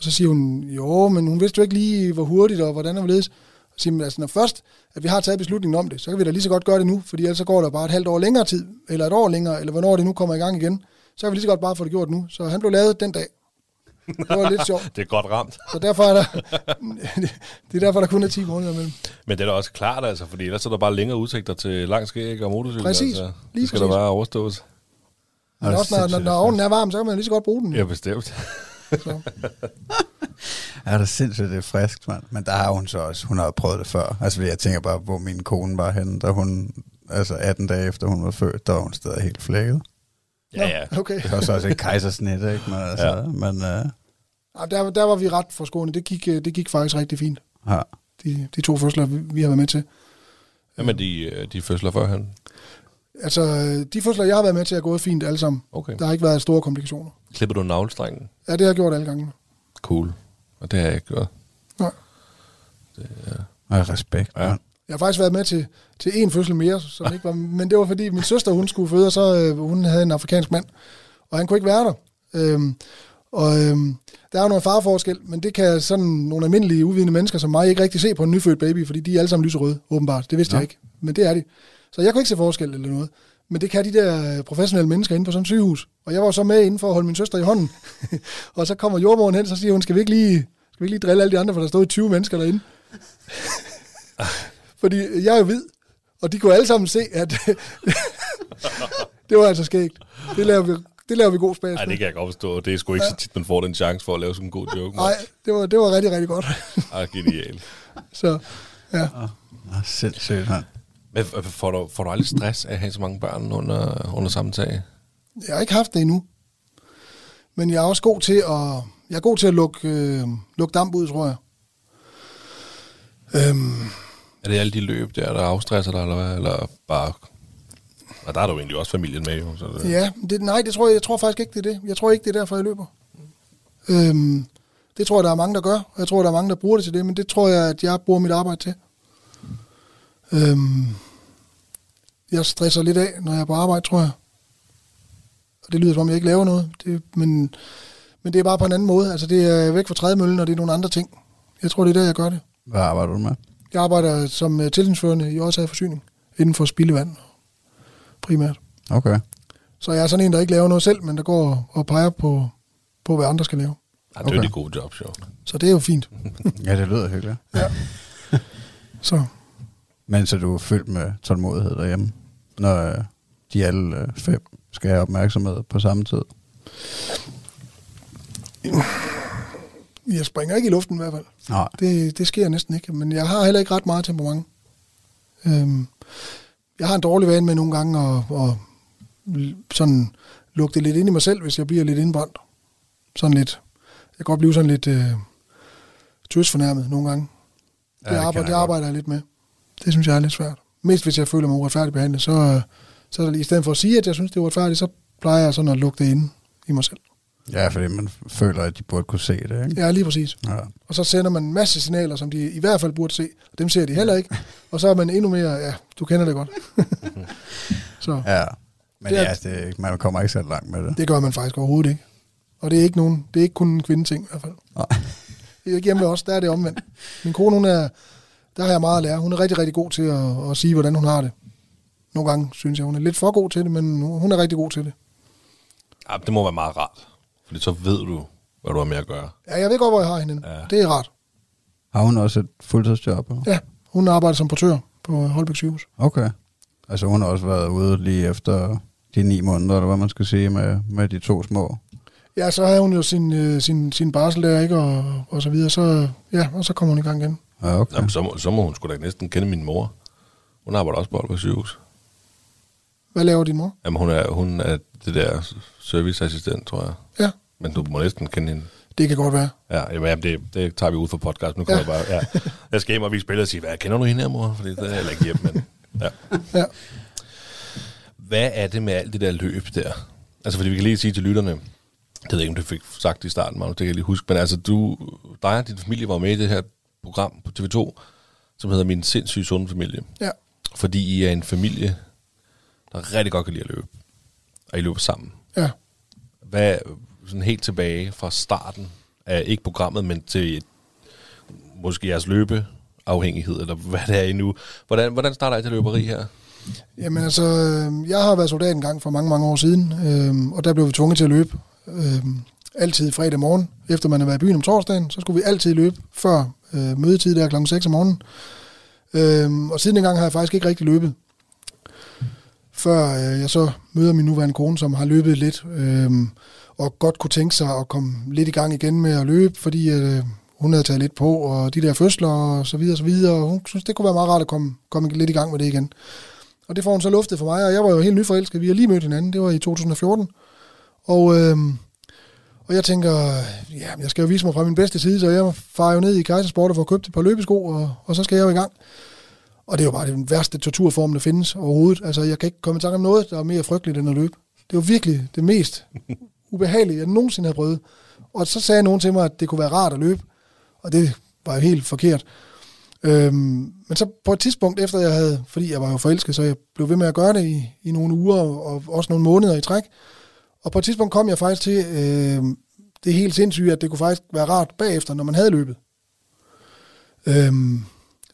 Og så siger hun, jo, men hun vidste jo ikke lige, hvor hurtigt og hvordan og hvorledes. Og siger hun, altså når først, at vi har taget beslutningen om det, så kan vi da lige så godt gøre det nu, fordi ellers så går der bare et halvt år længere tid, eller et år længere, eller hvornår det nu kommer i gang igen. Så kan vi lige så godt bare få det gjort nu. Så han blev lavet den dag. Det var lidt sjovt. <laughs> Det er godt ramt. Så derfor er der, <laughs> det er derfor, der kun er 10 måneder imellem. Men det er da også klart, altså, fordi ellers er der bare længere udsigter til lang skæg og motorcykel. Præcis. Altså. Lige det skal præcis. der bare overstås. Men også når, når, når ovnen er varm, så kan man lige så godt bruge den. Ja, bestemt. <laughs> Så. <laughs> er det sindssygt, det er frisk, mand. Men der har hun så også, hun har jo prøvet det før. Altså, jeg tænker bare, hvor min kone var henne, da hun, altså 18 dage efter hun var født, der var hun stadig helt flækket. Ja, ja. Okay. Det var så også et kejsersnit, ikke? Men, altså, Ja. men uh, Ja, der, der var vi ret forskående. Det gik, øh, det gik faktisk rigtig fint. ja. De, de to fødsler, vi, vi har været med til. Jamen, de, øh, de fødsler før han. Altså, de fødsler, jeg har været med til, er gået fint alle sammen. Okay. Der har ikke været store komplikationer. Klipper du navlestrengen? Ja, det har jeg gjort alle gange. Cool. Og det har jeg ikke gjort. Nej. Og respekt, Ja. Jeg har faktisk været med til, til en fødsel mere, som ikke var, men det var fordi min søster, hun skulle føde, og så øh, hun havde en afrikansk mand, og han kunne ikke være der. Øhm, og øhm, der er jo noget farforskel, men det kan sådan nogle almindelige uvidende mennesker som mig ikke rigtig se på en nyfødt baby, fordi de er alle sammen lyserøde, åbenbart. Det vidste Ja. jeg ikke, men det er de. Så jeg kunne ikke se forskel eller noget. Men det kan de der professionelle mennesker inde på sådan et sygehus. Og jeg var så med inden for at holde min søster i hånden. <laughs> og så kommer jordmoren hen, så siger hun, skal vi ikke lige, skal vi ikke lige drille alle de andre, for der stod 20 mennesker derinde. <laughs> Fordi jeg er jo hvid, og de kunne alle sammen se, at <laughs> det var altså skægt. Det laver vi, det laver vi god spas Nej, det kan jeg godt forstå. Det er sgu ikke så tit, man får den chance for at lave sådan en god joke. Nej, det var, det var rigtig, rigtig godt. Ah, genial. Så ja, Ah, sindssygt, mand. Men får du, får du aldrig stress af at have så mange børn under, under samme tag? jeg har ikke haft det endnu. Men jeg er også god til at, jeg er god til at lukke, øh, lukke damp ud, tror jeg. Øhm, Er det alle de løb der, der afstresser dig, eller hvad? Eller bare... Og der er du egentlig også familien med, jo. Så det... Ja, det, nej, det tror jeg, jeg tror faktisk ikke, det er det. Jeg tror ikke, det er derfor, jeg løber. Øhm, det tror jeg, der er mange, der gør. Og jeg tror, der er mange, der bruger det til det, men det tror jeg, at jeg bruger mit arbejde til. Øhm, jeg stresser lidt af, når jeg er på arbejde, tror jeg. Og det lyder som om, jeg ikke laver noget. Det, men, men det er bare på en anden måde. Altså, det er væk fra trædemøllen, og det er nogle andre ting. Jeg tror, det er der, jeg gør det. Hvad arbejder du med? Jeg arbejder som øh, tilsynsførende i Årsager Forsyning, inden for spildevand primært. Okay. Så jeg er sådan en, der ikke laver noget selv, men der går og peger på, på hvad andre skal lave. Ja, det er jo Okay. de gode jobs, jo. Så det er jo fint. <laughs> Ja, det lyder hyggeligt. <laughs> Så Men så du er fyldt med tålmodighed derhjemme? når øh, de alle øh, fem skal have opmærksomhed på samme tid? Jeg springer ikke i luften i hvert fald. Nej. Det, det sker næsten ikke. Men jeg har heller ikke ret meget temperament. Øhm, jeg har en dårlig vane med nogle gange at, at sådan lugte lidt ind i mig selv, hvis jeg bliver lidt indbrændt. Sådan lidt. Jeg kan godt blive sådan lidt øh, tøsfornærmet nogle gange. Det, Ja, det arbejder, jeg det arbejder jeg lidt med. Det synes jeg er lidt svært. Mest hvis jeg føler mig uretfærdigt behandlet, så, øh, så er det, i stedet for at sige, at jeg synes, det er uretfærdigt, så plejer jeg sådan at lugte ind i mig selv. Ja, fordi man føler, at de burde kunne se det, ikke? Ja, lige præcis. Ja. Og så sender man en masse signaler, som de i hvert fald burde se. Og dem ser de heller ikke. <laughs> Og så er man endnu mere, ja, du kender det godt. <laughs> så ja. Men Det er- ja, det, man kommer ikke så langt med det. det gør man faktisk overhovedet ikke. Og det er ikke, nogen, det er ikke kun en kvindeting i hvert fald. Nej. Det hjemme ved os, der er det omvendt. Min kone, hun er, der har jeg meget at lære. Hun er rigtig, rigtig god til at, at sige, hvordan hun har det. Nogle gange synes jeg, hun er lidt for god til det, men hun er rigtig god til det. Ja, det må være meget rart. Fordi så ved du, hvad du har med at gøre. Ja, jeg ved godt, hvor jeg har hende. Ja. Det er rart. Har hun også et fuldtidsjob? eller? Ja, hun arbejder som portør på Holbæk sygehus. Okay. Altså hun har også været ude lige efter de ni måneder, eller hvad man skal sige, med, med de to små. Ja, så havde hun jo sin, øh, sin, sin barsel der, ikke? Og, og så videre. Så, ja, og så kommer hun i gang igen. Ja, okay. Jamen, så, må, så må hun sgu da næsten kende min mor. Hun arbejder også på Aalborg sygehus. Hvad laver din mor? Jamen, hun er, hun er det der serviceassistent, tror jeg. Ja, Men du må næsten kende hende. det kan godt være. Ja, jamen, det, det tager vi ud for podcast. Nu kommer Ja. jeg bare... Ja. Jeg skal hjem og vise billeder og sige, hvad, kender du hende her, mor? Fordi det er heller ikke hjem, men... Ja. Ja. Hvad er det med alt det der løb der? Altså, fordi vi kan lige sige til lytterne, det ved jeg ikke, om du fik sagt i starten, Magnus, det kan jeg lige huske, men altså, du, dig og din familie var med i det her program på TV2, som hedder Min sindssyge sunde familie. Ja. Fordi I er en familie, der rigtig godt kan lide at løbe. Og I løber sammen. Ja. Hvad, sådan helt tilbage fra starten af, ikke programmet, men til måske jeres løbeafhængighed, eller hvad det er endnu. Hvordan, hvordan starter I til løberi her? Jamen altså, øh, jeg har været soldat en gang for mange, mange år siden, øh, og der blev vi tvunget til at løbe. Øh, altid fredag morgen, efter man har været i byen om torsdagen, så skulle vi altid løbe før øh, mødetid der kl. 6 om morgenen. Øh, og siden dengang har jeg faktisk ikke rigtig løbet. Før øh, jeg så møder min nuværende kone, som har løbet lidt, øh, og godt kunne tænke sig at komme lidt i gang igen med at løbe, fordi øh, hun havde taget lidt på, og de der fødsler og så videre og så videre, og hun synes, det kunne være meget rart at komme, komme lidt i gang med det igen. Og det får hun så luftet for mig, og jeg var jo helt nyforelsket. Vi har lige mødt hinanden, det var i 2014. Og, øhm, og jeg tænker, ja, jeg skal jo vise mig fra min bedste side, så jeg farer jo ned i Kaisersport og får købt et par løbesko, og, og så skal jeg jo i gang. Og det er jo bare den værste torturform, der findes overhovedet. Altså, jeg kan ikke komme i tanke om noget, der er mere frygteligt end at løbe. Det var virkelig det mest <laughs> ubehagelige, jeg nogensinde har prøvet. Og så sagde nogen til mig, at det kunne være rart at løbe. Og det var jo helt forkert. Øhm, men så på et tidspunkt efter jeg havde, fordi jeg var jo forelsket, så jeg blev ved med at gøre det i, i nogle uger og, og også nogle måneder i træk. Og på et tidspunkt kom jeg faktisk til øh, det helt sindssyge, at det kunne faktisk være rart bagefter, når man havde løbet. Øh,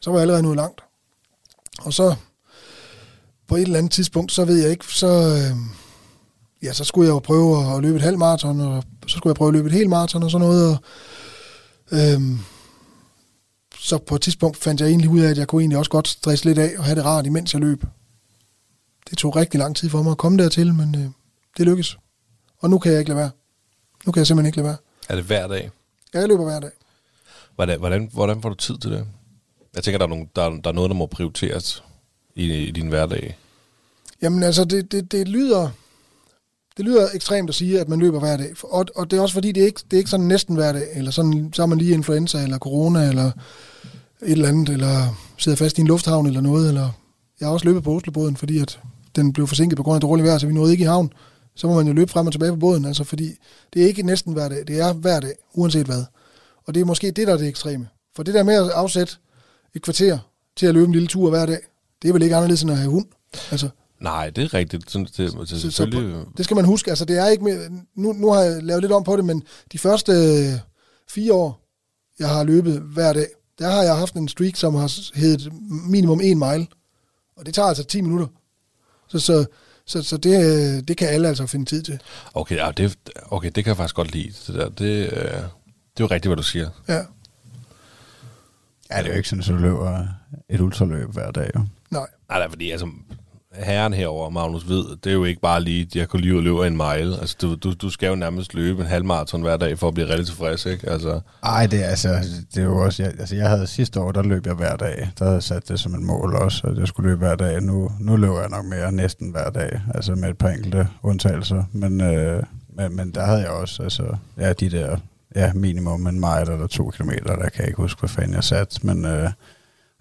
så var jeg allerede nået langt. Og så på et eller andet tidspunkt, så ved jeg ikke, så, øh, ja, så skulle jeg jo prøve at løbe et halvt maraton, og så skulle jeg prøve at løbe et helt maraton og sådan noget. Og, øh, så på et tidspunkt fandt jeg egentlig ud af, at jeg kunne egentlig også godt stresse lidt af og have det rart, imens jeg løb. Det tog rigtig lang tid for mig at komme dertil, men øh, det lykkedes. Og nu kan jeg ikke lade være. Nu kan jeg simpelthen ikke lade være. Er det hver dag? Ja, Jeg løber hver dag. Hvordan, hvordan, hvordan får du tid til det? Jeg tænker, der er, nogle, der, er- der er noget, der må prioriteres i, i din hverdag. Jamen altså, det, det, det lyder... Det lyder ekstremt at sige, at man løber hver dag. Og, og det er også fordi, det er ikke, det er ikke sådan næsten hver dag, eller sådan, så har man lige influenza, eller corona, eller et eller andet, eller sidder fast i en lufthavn, eller noget, eller... Jeg har også løbet på Oslobåden, fordi at den blev forsinket på grund af dårlig vejr, så vi nåede ikke i havn. Så må man jo løbe frem og tilbage på båden, altså fordi det er ikke næsten hver dag, det er hver dag, uanset hvad. Og det er måske det, der er det ekstreme. For det der med at afsætte et kvarter til at løbe en lille tur hver dag, det er vel ikke anderledes end at have hund. Altså, Nej, det er rigtigt. Sådan, det, det, så, så det skal man huske. Altså, det er ikke mere, nu, nu har jeg lavet lidt om på det, men de første øh, fire år, jeg har løbet hver dag, der har jeg haft en streak, som har heddet minimum en mile. Og det tager altså 10 minutter. Så, så, så, så det, øh, det kan alle altså finde tid til. okay, ja, det, okay, det kan jeg faktisk godt lide. Det, der. Det, øh, det er jo rigtigt, hvad du siger. Ja, Ja, det er jo ikke sådan, at du løber et ultraløb hver dag. Jo. nej. Nej, nej, fordi altså, herren herover, Magnus, ved, det er jo ikke bare lige, jeg kunne lige løbe en mile. Altså, du, du, du skal jo nærmest løbe en halvmarathon hver dag for at blive rigtig tilfreds, ikke? Altså, Ej, det er, altså, det er jo også... Jeg, altså, jeg havde sidste år, der løb jeg hver dag. Der havde jeg sat det som et mål også, at jeg skulle løbe hver dag. Nu, nu løber jeg nok mere næsten hver dag, altså med et par enkelte undtagelser. Men, øh, men, men der havde jeg også, altså, ja, de der ja, minimum en mile eller to kilometer, der kan jeg ikke huske, hvad fanden jeg satte, men øh,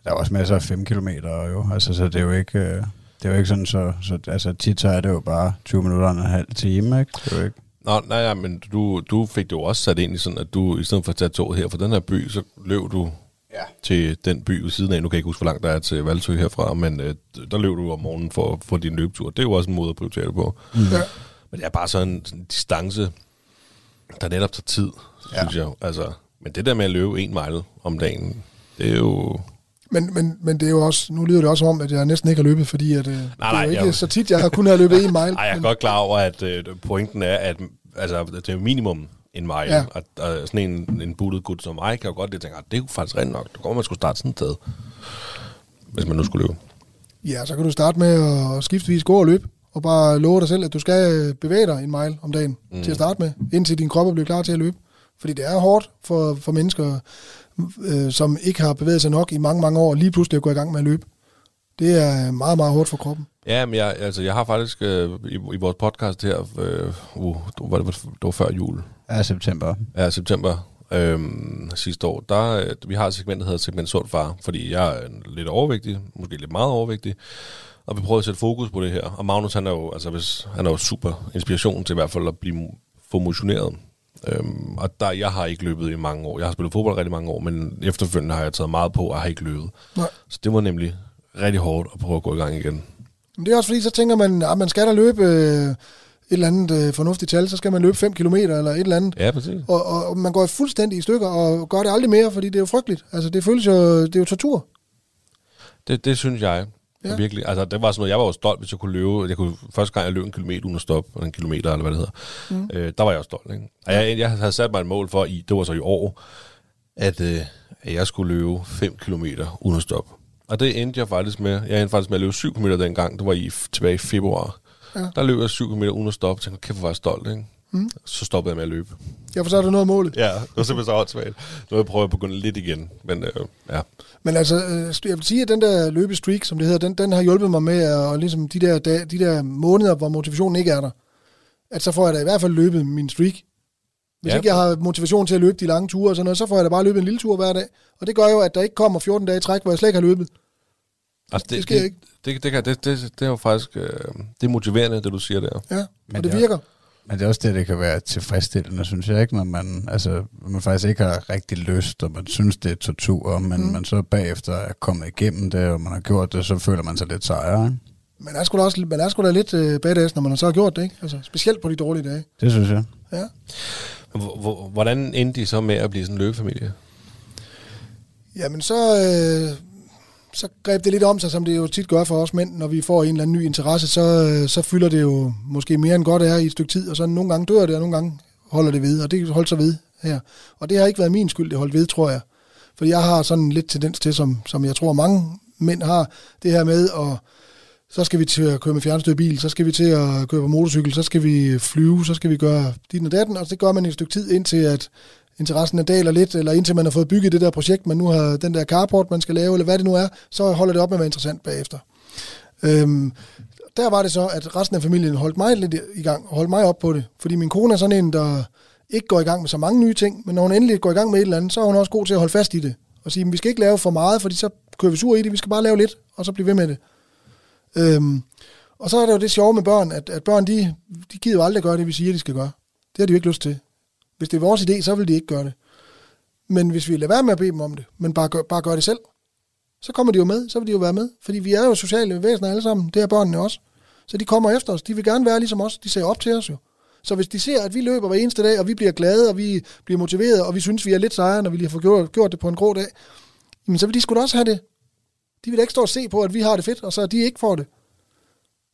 der er også masser af 5 kilometer jo, altså, så det er jo ikke... Øh, det er jo ikke sådan, så, så altså, tit så er det jo bare 20 minutter og en halv time, ikke? Det er jo ikke Nå, nej, ja, men du, du fik det jo også sat ind i sådan, at du i stedet for at tage toget her fra den her by, så løb du Ja. til den by ved siden af. Nu kan jeg ikke huske, hvor langt der er til Valsø herfra, men øh, der løb du om morgenen for, for din løbetur. Det er jo også en måde at prioritere det på. Ja. Men det er bare sådan en, sådan en distance, der netop tager tid, Ja. synes jeg. Altså, men det der med at løbe en mile om dagen, det er jo... Men, men, men det er jo også, nu lyder det også som om, at jeg næsten ikke har løbet, fordi at, nej, det er nej, ikke jeg- så tit, jeg har kun har løbet en mile. <laughs> Ej, jeg er men, godt klar over, at øh, pointen er, at altså, det er minimum en mile. Ja. Og, og sådan en, en buttet gut som mig, kan jo godt det tænke, at det er jo faktisk rent nok. Det går, man skulle starte sådan et sted, hvis man nu skulle løbe. Ja, så kan du starte med at skiftevis gå og løbe, og bare love dig selv, at du skal øh, bevæge dig en mile om dagen mm. til at starte med, indtil din krop er blevet klar til at løbe. Fordi det er hårdt for, for mennesker, øh, som ikke har bevæget sig nok i mange, mange år, lige pludselig at gå i gang med at løbe. Det er meget, meget hårdt for kroppen. Ja, men jeg, altså, jeg har faktisk øh, i, i vores podcast her, øh, uh, det, var, det var før jul, Ja, september. ja, september øh, sidste år, der, øh, vi har et segment, der hedder segment sund far, fordi jeg er lidt overvægtig, måske lidt meget overvægtig, og vi prøver at sætte fokus på det her. Og Magnus, han er jo, altså, hvis, han er jo super inspiration til i hvert fald at blive få motioneret. Øhm, og der, jeg har ikke løbet i mange år. Jeg har spillet fodbold rigtig mange år, men efterfølgende har jeg taget meget på, og har ikke løbet. Nej. Så det var nemlig rigtig hårdt at prøve at gå i gang igen. Men det er også fordi, så tænker man, at man skal da løbe øh, et eller andet øh, fornuftigt tal, så skal man løbe 5 km eller et eller andet. Ja, præcis. Og, og, og man går fuldstændig i stykker og gør det aldrig mere, fordi det er jo frygteligt. Altså, det føles jo, det er jo tortur. Det, det synes jeg Ja. virkelig. Altså, det var sådan noget, jeg var jo stolt, hvis jeg kunne løbe. Jeg kunne, første gang, jeg løb en kilometer uden at stoppe, en kilometer, eller hvad det hedder, mm. øh, der var jeg også stolt. Ikke? Og jeg, jeg havde sat mig et mål for, i, det var så i år, at, øh, at jeg skulle løbe 5 kilometer uden at stoppe. Og det endte jeg faktisk med. Jeg endte faktisk med at løbe 7 km dengang. Det var i, tilbage i februar. Ja. Der løb jeg 7 km uden at stoppe. Jeg tænkte, kæft, hvor var jeg stolt, ikke? Mm. Så stoppede jeg med at løbe. Ja, for så er der noget målet. Ja, det var simpelthen så åndssvagt. Nu vil jeg at begynde lidt igen. Men øh, ja, Men altså, øh, jeg vil sige, at den der løbestreak, som det hedder, den, den har hjulpet mig med, at, og ligesom de der, dage, de der måneder, hvor motivationen ikke er der, at så får jeg da i hvert fald løbet min streak. Hvis Ja. ikke jeg har motivation til at løbe de lange ture og sådan noget, så får jeg da bare løbet en lille tur hver dag. Og det gør jo, at der ikke kommer 14 dage i træk, hvor jeg slet ikke har løbet. Altså, Det sker ikke. Det, det, det, det, det, det er jo faktisk øh, det er motiverende, det du siger der. Ja, Men og det det er- virker. Men det er også det, det kan være tilfredsstillende, synes jeg ikke, når man, altså, man faktisk ikke har rigtig lyst, og man synes, det er tortur, men mm. man så bagefter er kommet igennem det, og man har gjort det, så føler man sig lidt sejre. Ikke? Man er sgu da, også, man er sgu da lidt øh, badass, når man har så gjort det, ikke? Altså, specielt på de dårlige dage. Det synes jeg. Ja. Hvor- Hvordan endte de så med at blive sådan en løbefamilie? Jamen så, øh, så greb det lidt om sig, som det jo tit gør for os mænd, når vi får en eller anden ny interesse, så, øh, så fylder det jo måske mere end godt er i et stykke tid, og så nogle gange dør det, og nogle gange holder det ved, og det holdt sig ved her. Og det har ikke været min skyld, det holdt ved, tror jeg. For jeg har sådan lidt tendens til, som, som jeg tror mange mænd har, det her med, at så skal vi til at køre med fjernstyret bil, så skal vi til at køre på motorcykel, så skal vi flyve, så skal vi gøre dit og datten, og det gør man i et stykke tid, indtil at interessen er daler lidt, eller indtil man har fået bygget det der projekt, man nu har den der carport, man skal lave, eller hvad det nu er, så holder det op med at være interessant bagefter. Øhm, der var det så, at resten af familien holdt mig lidt i gang, og holdt mig op på det, fordi min kone er sådan en, der ikke går i gang med så mange nye ting, men når hun endelig går i gang med et eller andet, så er hun også god til at holde fast i det, og sige, vi skal ikke lave for meget, fordi så kører vi sur i det, vi skal bare lave lidt, og så blive ved med det. Øhm, og så er det jo det sjove med børn, at, at børn, de, de gider jo aldrig gøre det, vi siger, de skal gøre. Det har de jo ikke lyst til. Hvis det er vores idé, så vil de ikke gøre det. Men hvis vi lader være med at bede dem om det, men bare gør, bare gør det selv, så kommer de jo med, så vil de jo være med. Fordi vi er jo sociale væsener alle sammen, det er børnene også. Så de kommer efter os, de vil gerne være ligesom os, de ser op til os jo. Så hvis de ser, at vi løber hver eneste dag, og vi bliver glade, og vi bliver motiveret, og vi synes, vi er lidt sejere, når vi lige har fået gjort, gjort det på en grå dag, jamen så vil de sgu da også have det. De vil da ikke stå og se på, at vi har det fedt, og så de ikke får det.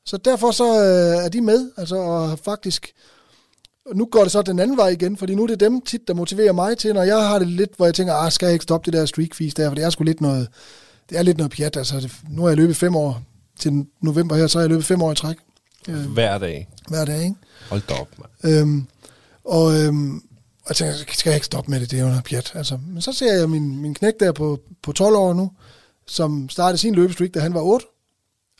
Så derfor så øh, er de med, altså og har faktisk... Og nu går det så den anden vej igen, fordi nu er det dem tit, der motiverer mig til, når jeg har det lidt, hvor jeg tænker, ah, skal jeg ikke stoppe det der streak fees der, for det er sgu lidt noget, det er lidt noget pjat, altså det, nu har jeg løbet fem år, til november her, så har jeg løbet fem år i træk. Øh, Hver dag. hver dag, ikke? Hold da op, mand. Øhm, og, øhm, og jeg tænker, skal jeg ikke stoppe med det, det er jo noget pjat. Altså, men så ser jeg min, min knæk der på, på 12 år nu, som startede sin løbestreak, da han var 8.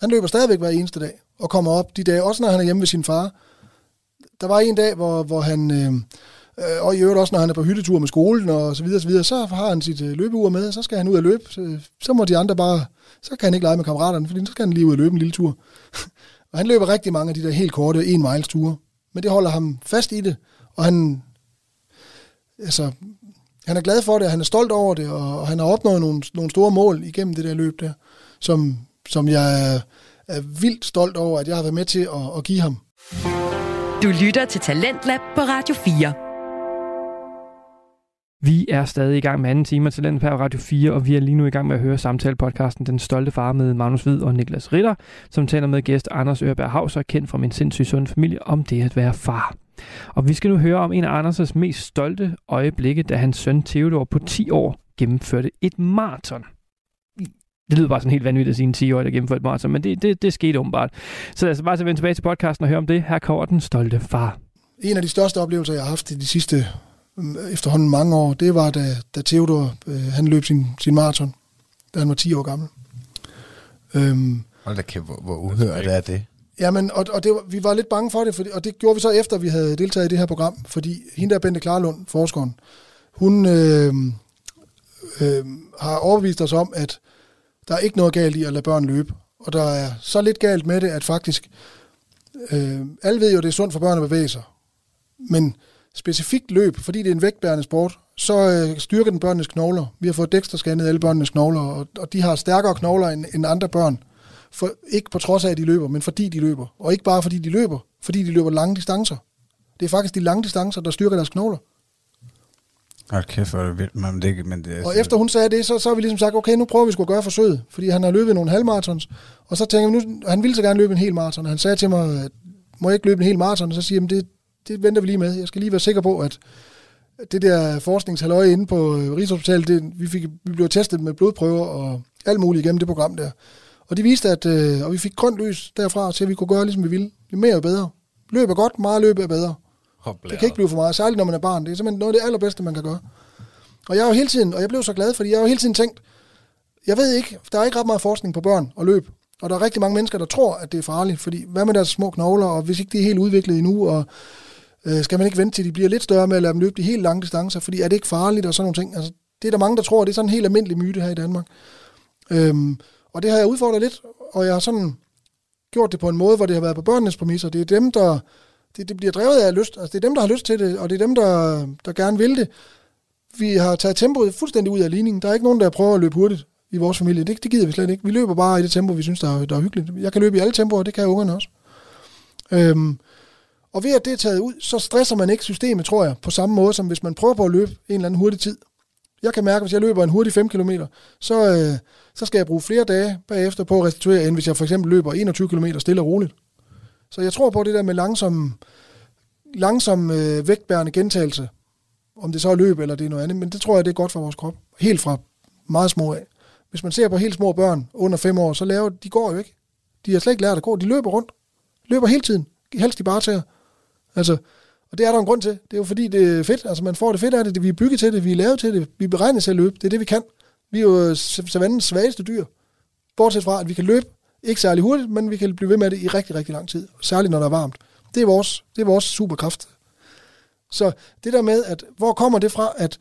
Han løber stadigvæk hver eneste dag, og kommer op de dage, også når han er hjemme ved sin far. Der var en dag, hvor, hvor han, øh, øh, og i øvrigt også, når han er på hyttetur med skolen og så videre, så, videre, så har han sit øh, løbeur med, og så skal han ud og løbe. Så, øh, så må de andre bare, så kan han ikke lege med kammeraterne, fordi så skal han lige ud og løbe en lille tur. <laughs> og han løber rigtig mange af de der helt korte en miles ture. Men det holder ham fast i det, og han, altså, han er glad for det, og han er stolt over det, og, og han har opnået nogle, nogle store mål igennem det der løb der, som, som jeg er, er vildt stolt over, at jeg har været med til at, at give ham. Du lytter til Talentlab på Radio 4. Vi er stadig i gang med anden time af Talent på Radio 4, og vi er lige nu i gang med at høre samtale-podcasten Den Stolte Far med Magnus Hvid og Niklas Ritter, som taler med gæst Anders Ørberg Hauser, kendt fra min sindssygt sunde familie, om det at være far. Og vi skal nu høre om en af Anders' mest stolte øjeblikke, da hans søn Theodor på 10 år gennemførte et maraton. Det lyder bare sådan helt vanvittigt at sige en 10-årig, der gennemførte et maraton, men det, det, det skete åbenbart. Så lad os bare så vende tilbage til podcasten og høre om det. Her kommer Den Stolte Far. En af de største oplevelser, jeg har haft i de sidste efterhånden mange år, det var, da, da Theodor øh, han løb sin, sin maraton, da han var 10 år gammel. Øhm, Hold da kæft, hvor, hvor uhørt er det. Jamen, og, og det vi var lidt bange for det, fordi, og det gjorde vi så efter, vi havde deltaget i det her program, fordi hende der Bente Klarlund, forskeren, hun øh, øh, har overbevist os om, at der er ikke noget galt i at lade børn løbe. Og der er så lidt galt med det, at faktisk, øh, alle ved jo, at det er sundt for børn at bevæge sig. Men specifikt løb, fordi det er en vægtbærende sport, så øh, styrker den børnenes knogler. Vi har fået dexter-scannet alle børnenes knogler, og, og de har stærkere knogler end, end andre børn. For, ikke på trods af, at de løber, men fordi de løber. Og ikke bare fordi de løber, fordi de løber lange distancer. Det er faktisk de lange distancer, der styrker deres knogler. Hold kæft, hvor er det vildt. Men det, men det er Og efter hun sagde det, så, så har vi ligesom sagt, okay, nu prøver vi sgu at gøre forsøget. Fordi han har løbet nogle halvmaratons. Og så tænker vi, nu, han ville så gerne løbe en hel maraton. Han sagde til mig, at må jeg ikke løbe en hel maraton? Og så siger jeg, det, det venter vi lige med. Jeg skal lige være sikker på, at det der forskningshalløje inde på øh, Rigshospitalet, det, vi, fik, vi blev testet med blodprøver og alt muligt igennem det program der. Og de viste, at øh, og vi fik grønt lys derfra, til at vi kunne gøre, ligesom vi ville. Jo mere er bedre. Løb er godt, meget løb er bedre. Det kan ikke blive for meget, særligt når man er barn. Det er simpelthen noget af det allerbedste, man kan gøre. Og jeg har jo hele tiden, og jeg blev så glad, fordi jeg har jo hele tiden tænkt, jeg ved ikke, der er ikke ret meget forskning på børn og løb. Og der er rigtig mange mennesker, der tror, at det er farligt. Fordi hvad med deres små knogler, og hvis ikke de er helt udviklet endnu, og øh, skal man ikke vente til, de bliver lidt større med at lade dem løbe de helt lange distancer, fordi er det ikke farligt og sådan nogle ting. Altså, det er der mange, der tror, det er sådan en helt almindelig myte her i Danmark. Øhm, og det har jeg udfordret lidt, og jeg har sådan gjort det på en måde, hvor det har været på børnenes præmisser. Det er dem, der det, det bliver drevet af lyst. Altså, det er dem, der har lyst til det, og det er dem, der, der gerne vil det. Vi har taget tempoet fuldstændig ud af ligningen. Der er ikke nogen, der prøver at løbe hurtigt i vores familie. Det, det gider vi slet ikke. Vi løber bare i det tempo, vi synes, der er, der er hyggeligt. Jeg kan løbe i alle tempoer, det kan ungerne også. Øhm, og ved at det er taget ud, så stresser man ikke systemet, tror jeg, på samme måde, som hvis man prøver på at løbe en eller anden hurtig tid. Jeg kan mærke, at hvis jeg løber en hurtig 5 km, så, øh, så skal jeg bruge flere dage bagefter på at restituere, end hvis jeg for eksempel løber 21 km stille og roligt. Så jeg tror på det der med langsom, langsom øh, vægtbærende gentagelse, om det så er løb eller det er noget andet, men det tror jeg, det er godt for vores krop. Helt fra meget små af. Hvis man ser på helt små børn under 5 år, så laver de går jo ikke. De har slet ikke lært at gå. De løber rundt. Løber hele tiden. Helst de bare tager. Altså, og det er der en grund til. Det er jo fordi, det er fedt. Altså, man får det fedt af det. Vi er bygget til det. Vi er lavet til det. Vi er beregnet til at løbe. Det er det, vi kan. Vi er jo savannens svageste dyr. Bortset fra, at vi kan løbe ikke særlig hurtigt, men vi kan blive ved med det i rigtig, rigtig lang tid. Særligt når der er varmt. Det er vores, det er vores superkraft. Så det der med, at hvor kommer det fra, at,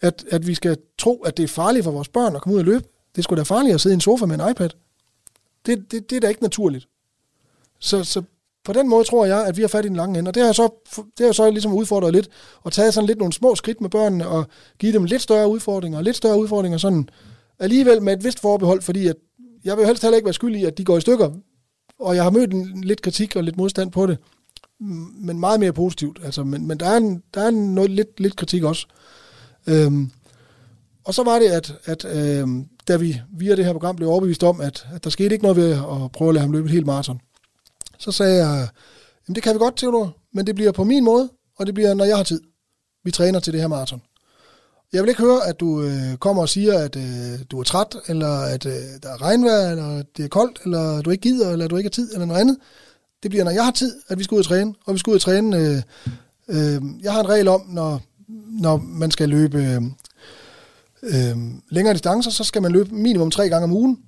at, at vi skal tro, at det er farligt for vores børn at komme ud og løbe? Det skulle da farligt at sidde i en sofa med en iPad. Det, det, det er da ikke naturligt. Så, så på den måde tror jeg, at vi har fat i den lange ende. Og det har jeg så, det har så ligesom udfordret lidt, og taget sådan lidt nogle små skridt med børnene, og give dem lidt større udfordringer, og lidt større udfordringer, sådan alligevel med et vist forbehold, fordi at jeg vil jo helst heller ikke være skyldig i, at de går i stykker. Og jeg har mødt en, lidt kritik og lidt modstand på det, men meget mere positivt. Altså, men, men der er, en, der er en noget, lidt, lidt kritik også. Øhm, og så var det, at, at øhm, da vi via det her program blev overbevist om, at, at der skete ikke noget ved at prøve at lade ham løbe et helt maraton, så sagde jeg, jamen det kan vi godt, Theodor, men det bliver på min måde, og det bliver, når jeg har tid. Vi træner til det her maraton. Jeg vil ikke høre, at du øh, kommer og siger, at øh, du er træt, eller at øh, der er regnvejr, eller det er koldt, eller du ikke gider, eller du ikke har tid, eller noget andet. Det bliver, når jeg har tid, at vi skal ud og træne. Og vi skal ud og træne. Øh, øh, jeg har en regel om, når, når man skal løbe øh, øh længere distancer, så skal man løbe minimum tre gange om ugen.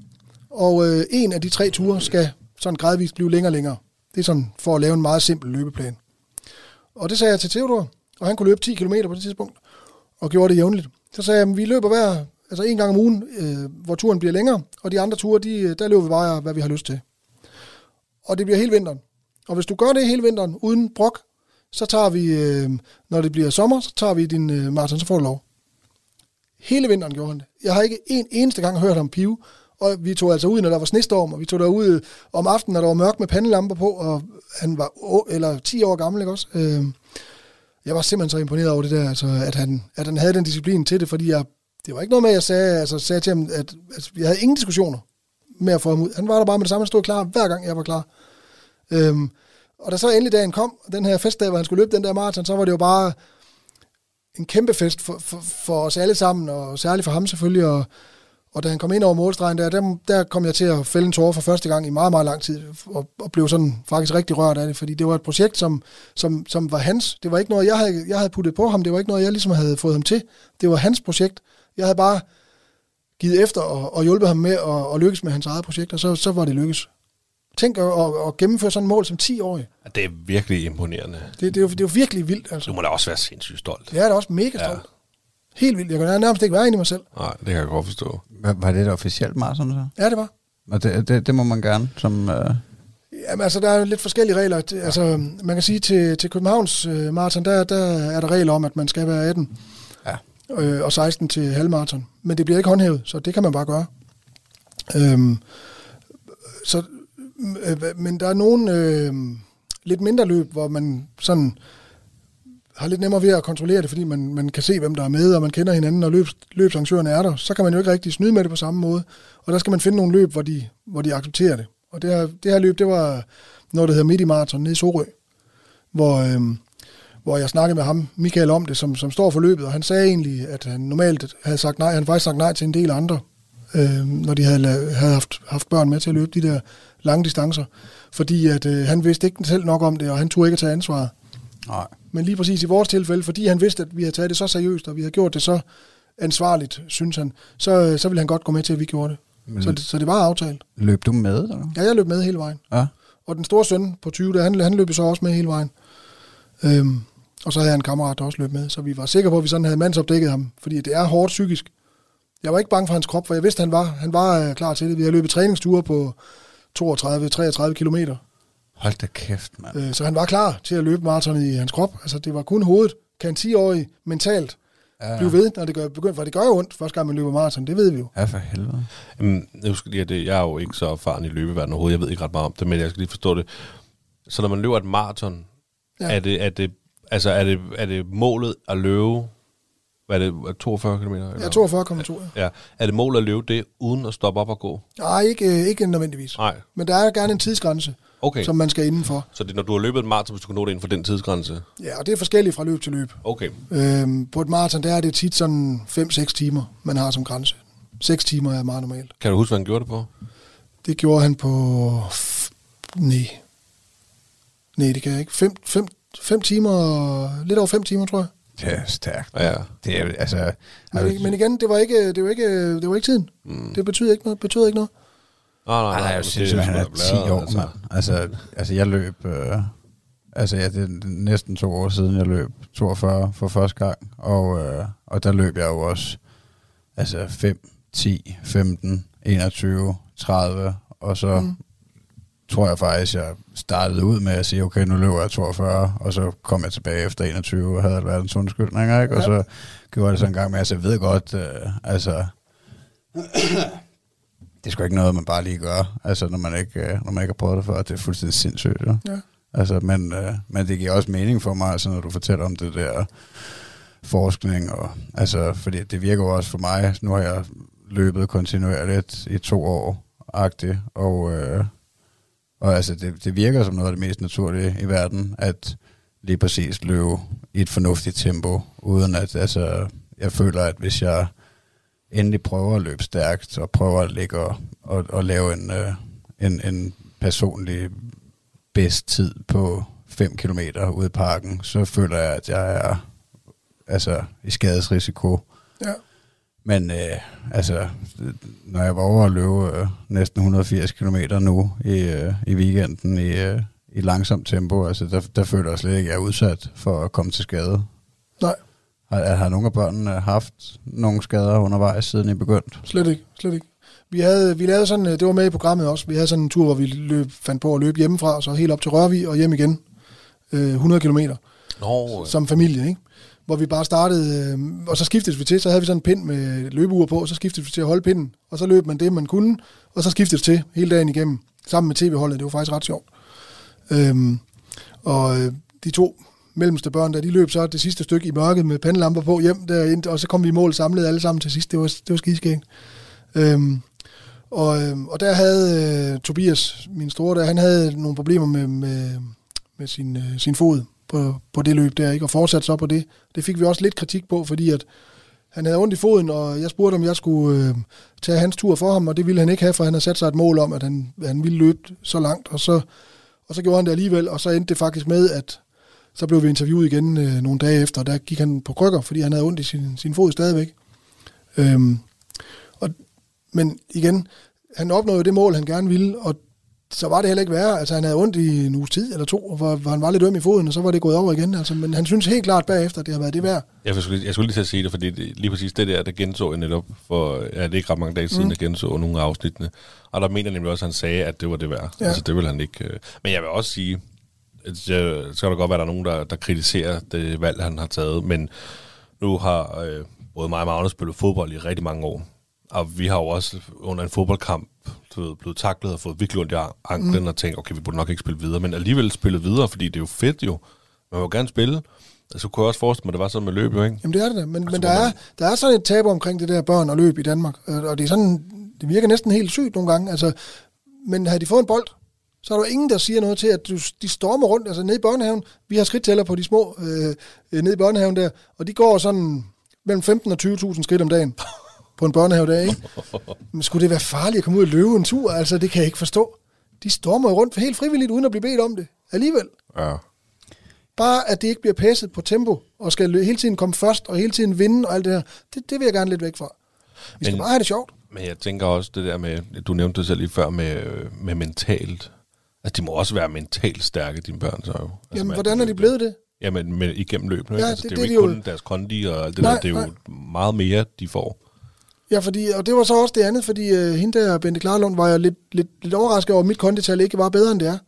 Og øh, en af de tre ture skal sådan gradvist blive længere og længere. Det er sådan for at lave en meget simpel løbeplan. Og det sagde jeg til Theodor, og han kunne løbe 10 km på det tidspunkt, og gjorde det jævnligt. Så sagde jeg, at vi løber hver, altså en gang om ugen, øh, hvor turen bliver længere, og de andre ture, de, øh, der løber vi bare, hvad vi har lyst til. Og det bliver hele vinteren. Og hvis du gør det hele vinteren uden brok, så tager vi, øh, når det bliver sommer, så tager vi din øh, maraton, så får du lov. Hele vinteren gjorde han det. Jeg har ikke en eneste gang hørt om pive, og vi tog altså ud, når der var snestorm, og vi tog derud øh, om aftenen, når der var mørkt med pandelamper på, og han var eller 10 år gammel, ikke også? Øh, jeg var simpelthen så imponeret over det der, altså, at, han, at han havde den disciplin til det, fordi jeg, det var ikke noget med, at jeg sagde, altså, sagde til ham, at altså, jeg havde ingen diskussioner med at få ham ud. Han var der bare med det samme, han stod klar, hver gang jeg var klar. Øhm, og da så endelig dagen kom, den her festdag, hvor han skulle løbe den der maraton, så var det jo bare en kæmpe fest for, for, for os alle sammen, og særligt for ham selvfølgelig, og, og da han kom ind over målstregen der, der, der kom jeg til at fælde en tårer for første gang i meget, meget lang tid, og, og blev sådan faktisk rigtig rørt af det, fordi det var et projekt, som, som, som var hans. Det var ikke noget, jeg havde, jeg havde puttet på ham, det var ikke noget, jeg ligesom havde fået ham til. Det var hans projekt. Jeg havde bare givet efter og, og hjulpet ham med at, at lykkes med hans eget projekt, og så, så var det lykkes. Tænk at, at, at gennemføre sådan et mål som 10-årig. Det er virkelig imponerende. Det, det, er jo, det er jo virkelig vildt, altså. Du må da også være sindssygt stolt. Det er da også mega stolt. Ja. Helt vildt. Jeg kan nærmest ikke være inde i mig selv. Nej, det kan jeg godt forstå. Var, var det et officielt maraton så? Ja, det var. Og det, det, det må man gerne som... Øh... Jamen, altså, der er lidt forskellige regler. Altså, man kan sige, til, til Københavns øh, maraton, der, der er der regler om, at man skal være 18. Ja. Øh, og 16 til halvmaraton. Men det bliver ikke håndhævet, så det kan man bare gøre. Øhm, så, øh, men der er nogle øh, lidt mindre løb, hvor man sådan har lidt nemmere ved at kontrollere det, fordi man, man kan se, hvem der er med, og man kender hinanden, og løbs, løbsarrangørerne er der, så kan man jo ikke rigtig snyde med det på samme måde. Og der skal man finde nogle løb, hvor de, hvor de accepterer det. Og det her, det her løb, det var noget, der hedder Midi Marathon nede i Sorø, hvor, øhm, hvor jeg snakkede med ham, Michael, om det, som, som står for løbet, og han sagde egentlig, at han normalt havde sagt nej, han faktisk sagt nej til en del andre, øhm, når de havde, havde haft, haft børn med til at løbe de der lange distancer, fordi at øh, han vidste ikke selv nok om det, og han turde ikke at tage ansvaret. Nej. Men lige præcis i vores tilfælde, fordi han vidste, at vi havde taget det så seriøst, og vi havde gjort det så ansvarligt, synes han, så, så ville han godt gå med til, at vi gjorde det. Men Så det, så det var aftalt. løb du med? Eller? Ja, jeg løb med hele vejen. Ja. Og den store søn på 20, der, han, han løb så også med hele vejen. Øhm, og så havde jeg en kammerat, der også løb med. Så vi var sikre på, at vi sådan havde mandsopdækket ham. Fordi det er hårdt psykisk. Jeg var ikke bange for hans krop, for jeg vidste, han var, han var øh, klar til det. Vi har løbet træningsture på 32-33 kilometer. Hold da kæft, mand. Øh, så han var klar til at løbe maratonet i hans krop. Altså, det var kun hovedet. Kan en 10-årig mentalt Ja, blive ved, når det gør, begynder, for det gør jo ondt, første gang man løber maraton, det ved vi jo. Ja, for helvede. Jamen, jeg, husker lige, at det, jeg er jo ikke så erfaren i løbeverdenen overhovedet. Jeg ved ikke ret meget om det, men jeg skal lige forstå det. Så når man løber et maraton, Ja. ja. er, det, er, det, altså, er, det, er det målet at løbe, hvad er det, 42 km? Jeg er 42,2. Ja. Ja. Er det målet at løbe det, uden at stoppe op og gå? Nej, ikke, øh, ikke nødvendigvis. Nej. Men der er gerne en tidsgrænse, Okay. som man skal indenfor. Så det er, når du har løbet et maraton, hvis du kan nå det inden for den tidsgrænse? Ja, og det er forskelligt fra løb til løb. Okay. Øhm, på et maraton, der er det tit sådan 5-6 timer, man har som grænse. 6 timer er meget normalt. Kan du huske, hvad han gjorde det på? Det gjorde han på... Nej. Nej, det kan jeg ikke. 5 fem, fem timer... Lidt over 5 timer, tror jeg. Det er stærkt. Ja. Det er altså... Men, men igen, det var ikke, det var ikke, det var ikke tiden. Mm. Det betyder ikke noget. Betyder ikke noget. Nej, nej, er jo men sindssygt, han er sgu da 10 bladret, år, altså. mand. Altså, altså, jeg løb... Øh, altså, ja, det er næsten to år siden, jeg løb 42 for første gang. Og, øh, og der løb jeg jo også altså 5, 10, 15, 21, 30. Og så mm. tror jeg faktisk, jeg startede ud med at sige, okay, nu løber jeg 42. Og så kom jeg tilbage efter 21 og havde alverdens undskyldninger, ikke? Og Ja. så gjorde jeg det sådan en gang med, altså jeg ved godt, øh, altså det er sgu ikke noget, man bare lige gør, altså når man ikke, øh, når man ikke har prøvet det før. Det er fuldstændig sindssygt, jo. Ja. Altså, men, øh, men det giver også mening for mig, altså, når du fortæller om det der forskning, og, altså, fordi det virker jo også for mig, nu har jeg løbet kontinuerligt i to år, agtigt, og, øh, og altså, det, det virker som noget af det mest naturlige i verden, at lige præcis løbe i et fornuftigt tempo, uden at, altså, jeg føler, at hvis jeg endelig prøver at løbe stærkt, og prøver at ligge og, og, og lave en, øh, en, en personlig bedst tid på 5 km ude i parken, så føler jeg, at jeg er altså, i skadesrisiko. Ja. Men øh, altså, når jeg var over at løbe øh, næsten 180 km nu i, øh, i weekenden i, øh, i langsomt tempo, altså, der, der føler jeg slet ikke, at jeg er udsat for at komme til skade. Nej, Har, har nogle af børnene haft nogle skader undervejs, siden I begyndte? slet ikke, slet ikke. Vi, havde, vi lavede sådan, øh, det var med i programmet også, vi havde sådan en tur, hvor vi løb, fandt på at løbe hjemmefra, og så helt op til Rørvig og hjem igen. Øh, 100 kilometer. Nå, som familie, ikke? Hvor vi bare startede, øh, og så skiftede vi til, så havde vi sådan en pind med løbeuger på, og så skiftede vi til at holde pinden, og så løb man det, man kunne, og så skiftede vi til hele dagen igennem, sammen med tv-holdet, det var faktisk ret sjovt. Øhm, og øh, de to mellemste børn, der de løb så det sidste stykke i mørket med pandelamper på hjem, derind, og så kom vi i mål samlet alle sammen til sidst, det var, det var skideskægt. Øhm, og, øhm, og der havde øh, Tobias, min store, der, han havde nogle problemer med, med, med sin, øh, sin fod på, på det løb der, ikke? og fortsatte så på det. Det fik vi også lidt kritik på, fordi at han havde ondt i foden, og jeg spurgte, om jeg skulle øh, tage hans tur for ham, og det ville han ikke have, for han havde sat sig et mål om, at han, han ville løbe så langt, og så, og så gjorde han det alligevel, og så endte det faktisk med, at så blev vi interviewet igen øh, nogle dage efter, og der gik han på krykker, fordi han havde ondt i sin, sin fod stadigvæk. Øhm, og, men igen, han opnåede det mål, han gerne ville, og så var det heller ikke værre. Altså, han havde ondt i en uges tid eller to, hvor, hvor han var lidt øm i foden, og så var det gået over igen. Altså, men han synes helt klart bagefter, at det har været det værd. Jeg skulle, jeg skulle lige til at sige det, fordi det, lige præcis det der, der genså jeg netop for, ja, det er ikke ret mange dage siden, mm. jeg genså nogle af afsnittene. Og der mener jeg nemlig også, at han sagde, at det var det værd. Ja. Altså, det vil han ikke. øh. Men jeg vil også sige, så kan der godt være, at der er nogen, der, der kritiserer det valg, han har taget, men nu har øh, både mig og Magnus spillet fodbold i rigtig mange år. Og vi har jo også under en fodboldkamp du ved, blevet taklet og fået virkelig ondt i anklen mm. og tænkt, okay, vi burde nok ikke spille videre, men alligevel spille videre, fordi det er jo fedt jo. Man vil jo gerne spille. Altså, kunne jeg også forestille mig, at det var sådan med løb, jo, ikke? Jamen det er det da. Men, Altså, men der, er, man- der er sådan et tabu omkring det der børn og løb i Danmark. Og og det er sådan, det virker næsten helt sygt nogle gange. Altså, men havde de fået en bold, så er der ingen, der siger noget til, at du, de stormer rundt. Altså nede i børnehaven, vi har skridttæller på de små øh, øh, nede i børnehaven der, og de går sådan mellem 15 og 20.000 skridt om dagen på en børnehavedag, ikke? Men skulle det være farligt at komme ud og løbe en tur? Altså, det kan jeg ikke forstå. De stormer rundt helt frivilligt, uden at blive bedt om det. Alligevel. Ja. Bare at det ikke bliver passet på tempo, og skal hele tiden komme først, og hele tiden vinde og alt det her, det, det vil jeg gerne lidt væk fra. Vi skal Men- bare have det sjovt. Men jeg tænker også det der med, du nævnte det selv lige før, med, med mentalt. Altså, de må også være mentalt stærke, dine børn, så jo. Altså, Jamen, med hvordan er de blevet det? Jamen, med, igennem løbende, Ja, ja, altså, det- det, er jo ikke kun deres kondi og alt det Nej, der, det er jo nej. meget mere, de får. Ja, fordi, og det var så også det andet, fordi øh, hende der, Bente Klarlund, var jeg lidt, lidt, lidt overrasket over, at mit kondital ikke var bedre, end det er.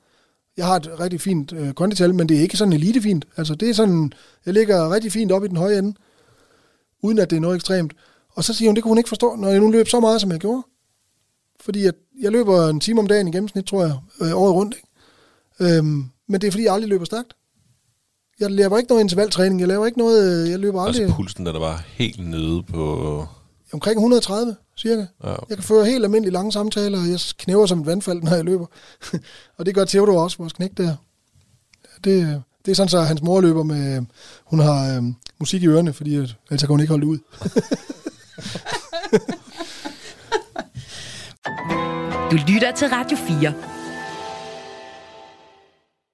Jeg har et rigtig fint øh, kondital, men det er ikke sådan elitefint. Altså, det er sådan, jeg ligger rigtig fint op i den høje ende, uden at det er noget ekstremt. Og så siger hun, det kunne hun ikke forstå, når jeg nu løb så meget, som jeg gjorde. Fordi at jeg løber en time om dagen i gennemsnit, tror jeg, øh, året rundt. Ikke? Øhm, men det er fordi, jeg aldrig løber stærkt. Jeg laver ikke noget intervaltræning, jeg laver ikke noget, øh, jeg løber aldrig Altså pulsen, der, der var helt nede på... omkring 130, cirka. Ja, Jeg kan føre helt almindelige lange samtaler, og jeg knæver som et vandfald, når jeg løber. <laughs> og det gør Theodor også, vores knæk der. Det, det er sådan, så hans mor løber med... Hun har øh, musik i ørerne, fordi at, ellers kan hun ikke holde ud. <laughs> Du lytter til Radio 4.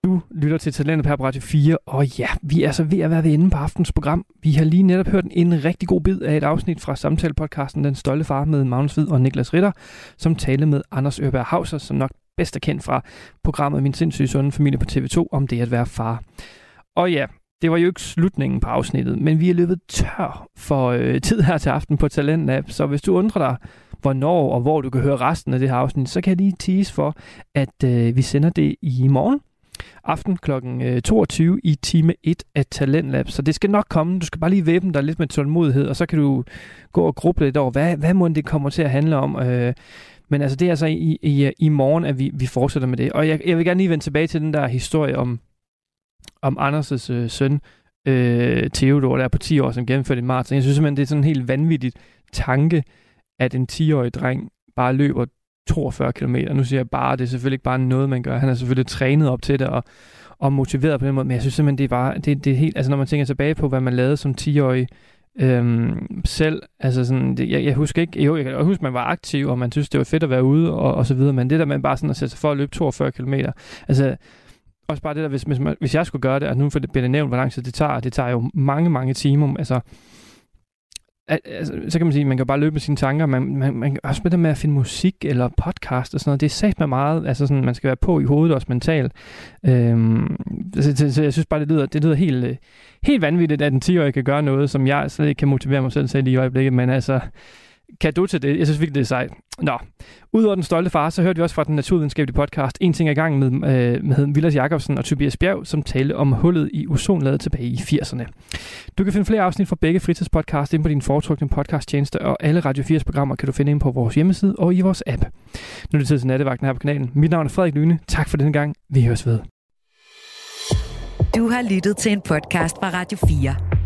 Du lytter til Talentet på Radio 4, og ja, vi er så ved at være ved enden på aftens program. Vi har lige netop hørt en rigtig god bid af et afsnit fra samtalepodcasten Den Stolte Far med Magnus Hvid og Niklas Ritter, som talte med Anders Ørberg Hauser, som nok bedst er kendt fra programmet Min sindssyge sunde familie på TV2 om det at være far. Og ja, det var jo ikke slutningen på afsnittet, men vi er løbet tør for øh, tid her til aften på Talentlab, så hvis du undrer dig, hvornår og hvor du kan høre resten af det her afsnit, så kan jeg lige tease for, at øh, vi sender det i morgen aften kl. 22 øh, i time 1 af Talentlab. Så det skal nok komme. Du skal bare lige væbne dig lidt med tålmodighed, og så kan du gå og gruble lidt over, hvad, hvad må det kommer til at handle om. Øh, men altså, det er altså i, i, i morgen, at vi, vi fortsætter med det. Og jeg, jeg vil gerne lige vende tilbage til den der historie om, om Anders' øh, søn, øh, Theodor, der er på 10 år, som gennemførte en maraton. Jeg synes simpelthen, det er sådan en helt vanvittig tanke, at en 10-årig dreng bare løber 42 km. Nu siger jeg bare, det er selvfølgelig ikke bare noget, man gør. Han er selvfølgelig trænet op til det og, og motiveret på den måde, men jeg synes simpelthen, det er bare, det, det er helt, altså når man tænker tilbage på, hvad man lavede som 10-årig øhm, selv. Altså sådan, det, jeg, jeg husker ikke, jo, jeg kan huske, man var aktiv, og man synes, det var fedt at være ude, og, og så videre, men det der med bare sådan at sætte sig for at løbe 42 km, altså også bare det der, hvis, hvis, man, hvis jeg skulle gøre det, og nu bliver det nævnt, hvor lang tid det tager, det tager jo mange, mange timer, altså altså, så kan man sige, at man kan bare løbe med sine tanker. Man, man, man kan også med det med at finde musik eller podcast og sådan noget. Det er sagt med meget. Altså sådan, man skal være på i hovedet også mentalt. Øhm, så, så, så, jeg synes bare, det lyder, det lyder helt, øh, helt vanvittigt, at en 10-årig kan gøre noget, som jeg slet ikke kan motivere mig selv til i øjeblikket. Men altså, kan du til det. Jeg synes virkelig, det er sejt. Nå, udover den stolte far, så hørte vi også fra den naturvidenskabelige podcast En ting i gang med, øh, med Vilas Jacobsen og Tobias Bjerg, som talte om hullet i ozonlaget tilbage i 80'erne. Du kan finde flere afsnit fra begge fritidspodcasts ind på din foretrukne podcasttjeneste, og alle Radio 4's programmer kan du finde ind på vores hjemmeside og i vores app. Nu er det tid til nattevagten her på kanalen. Mit navn er Frederik Lyne. Tak for denne gang. Vi høres ved. Du har lyttet til en podcast fra Radio 4.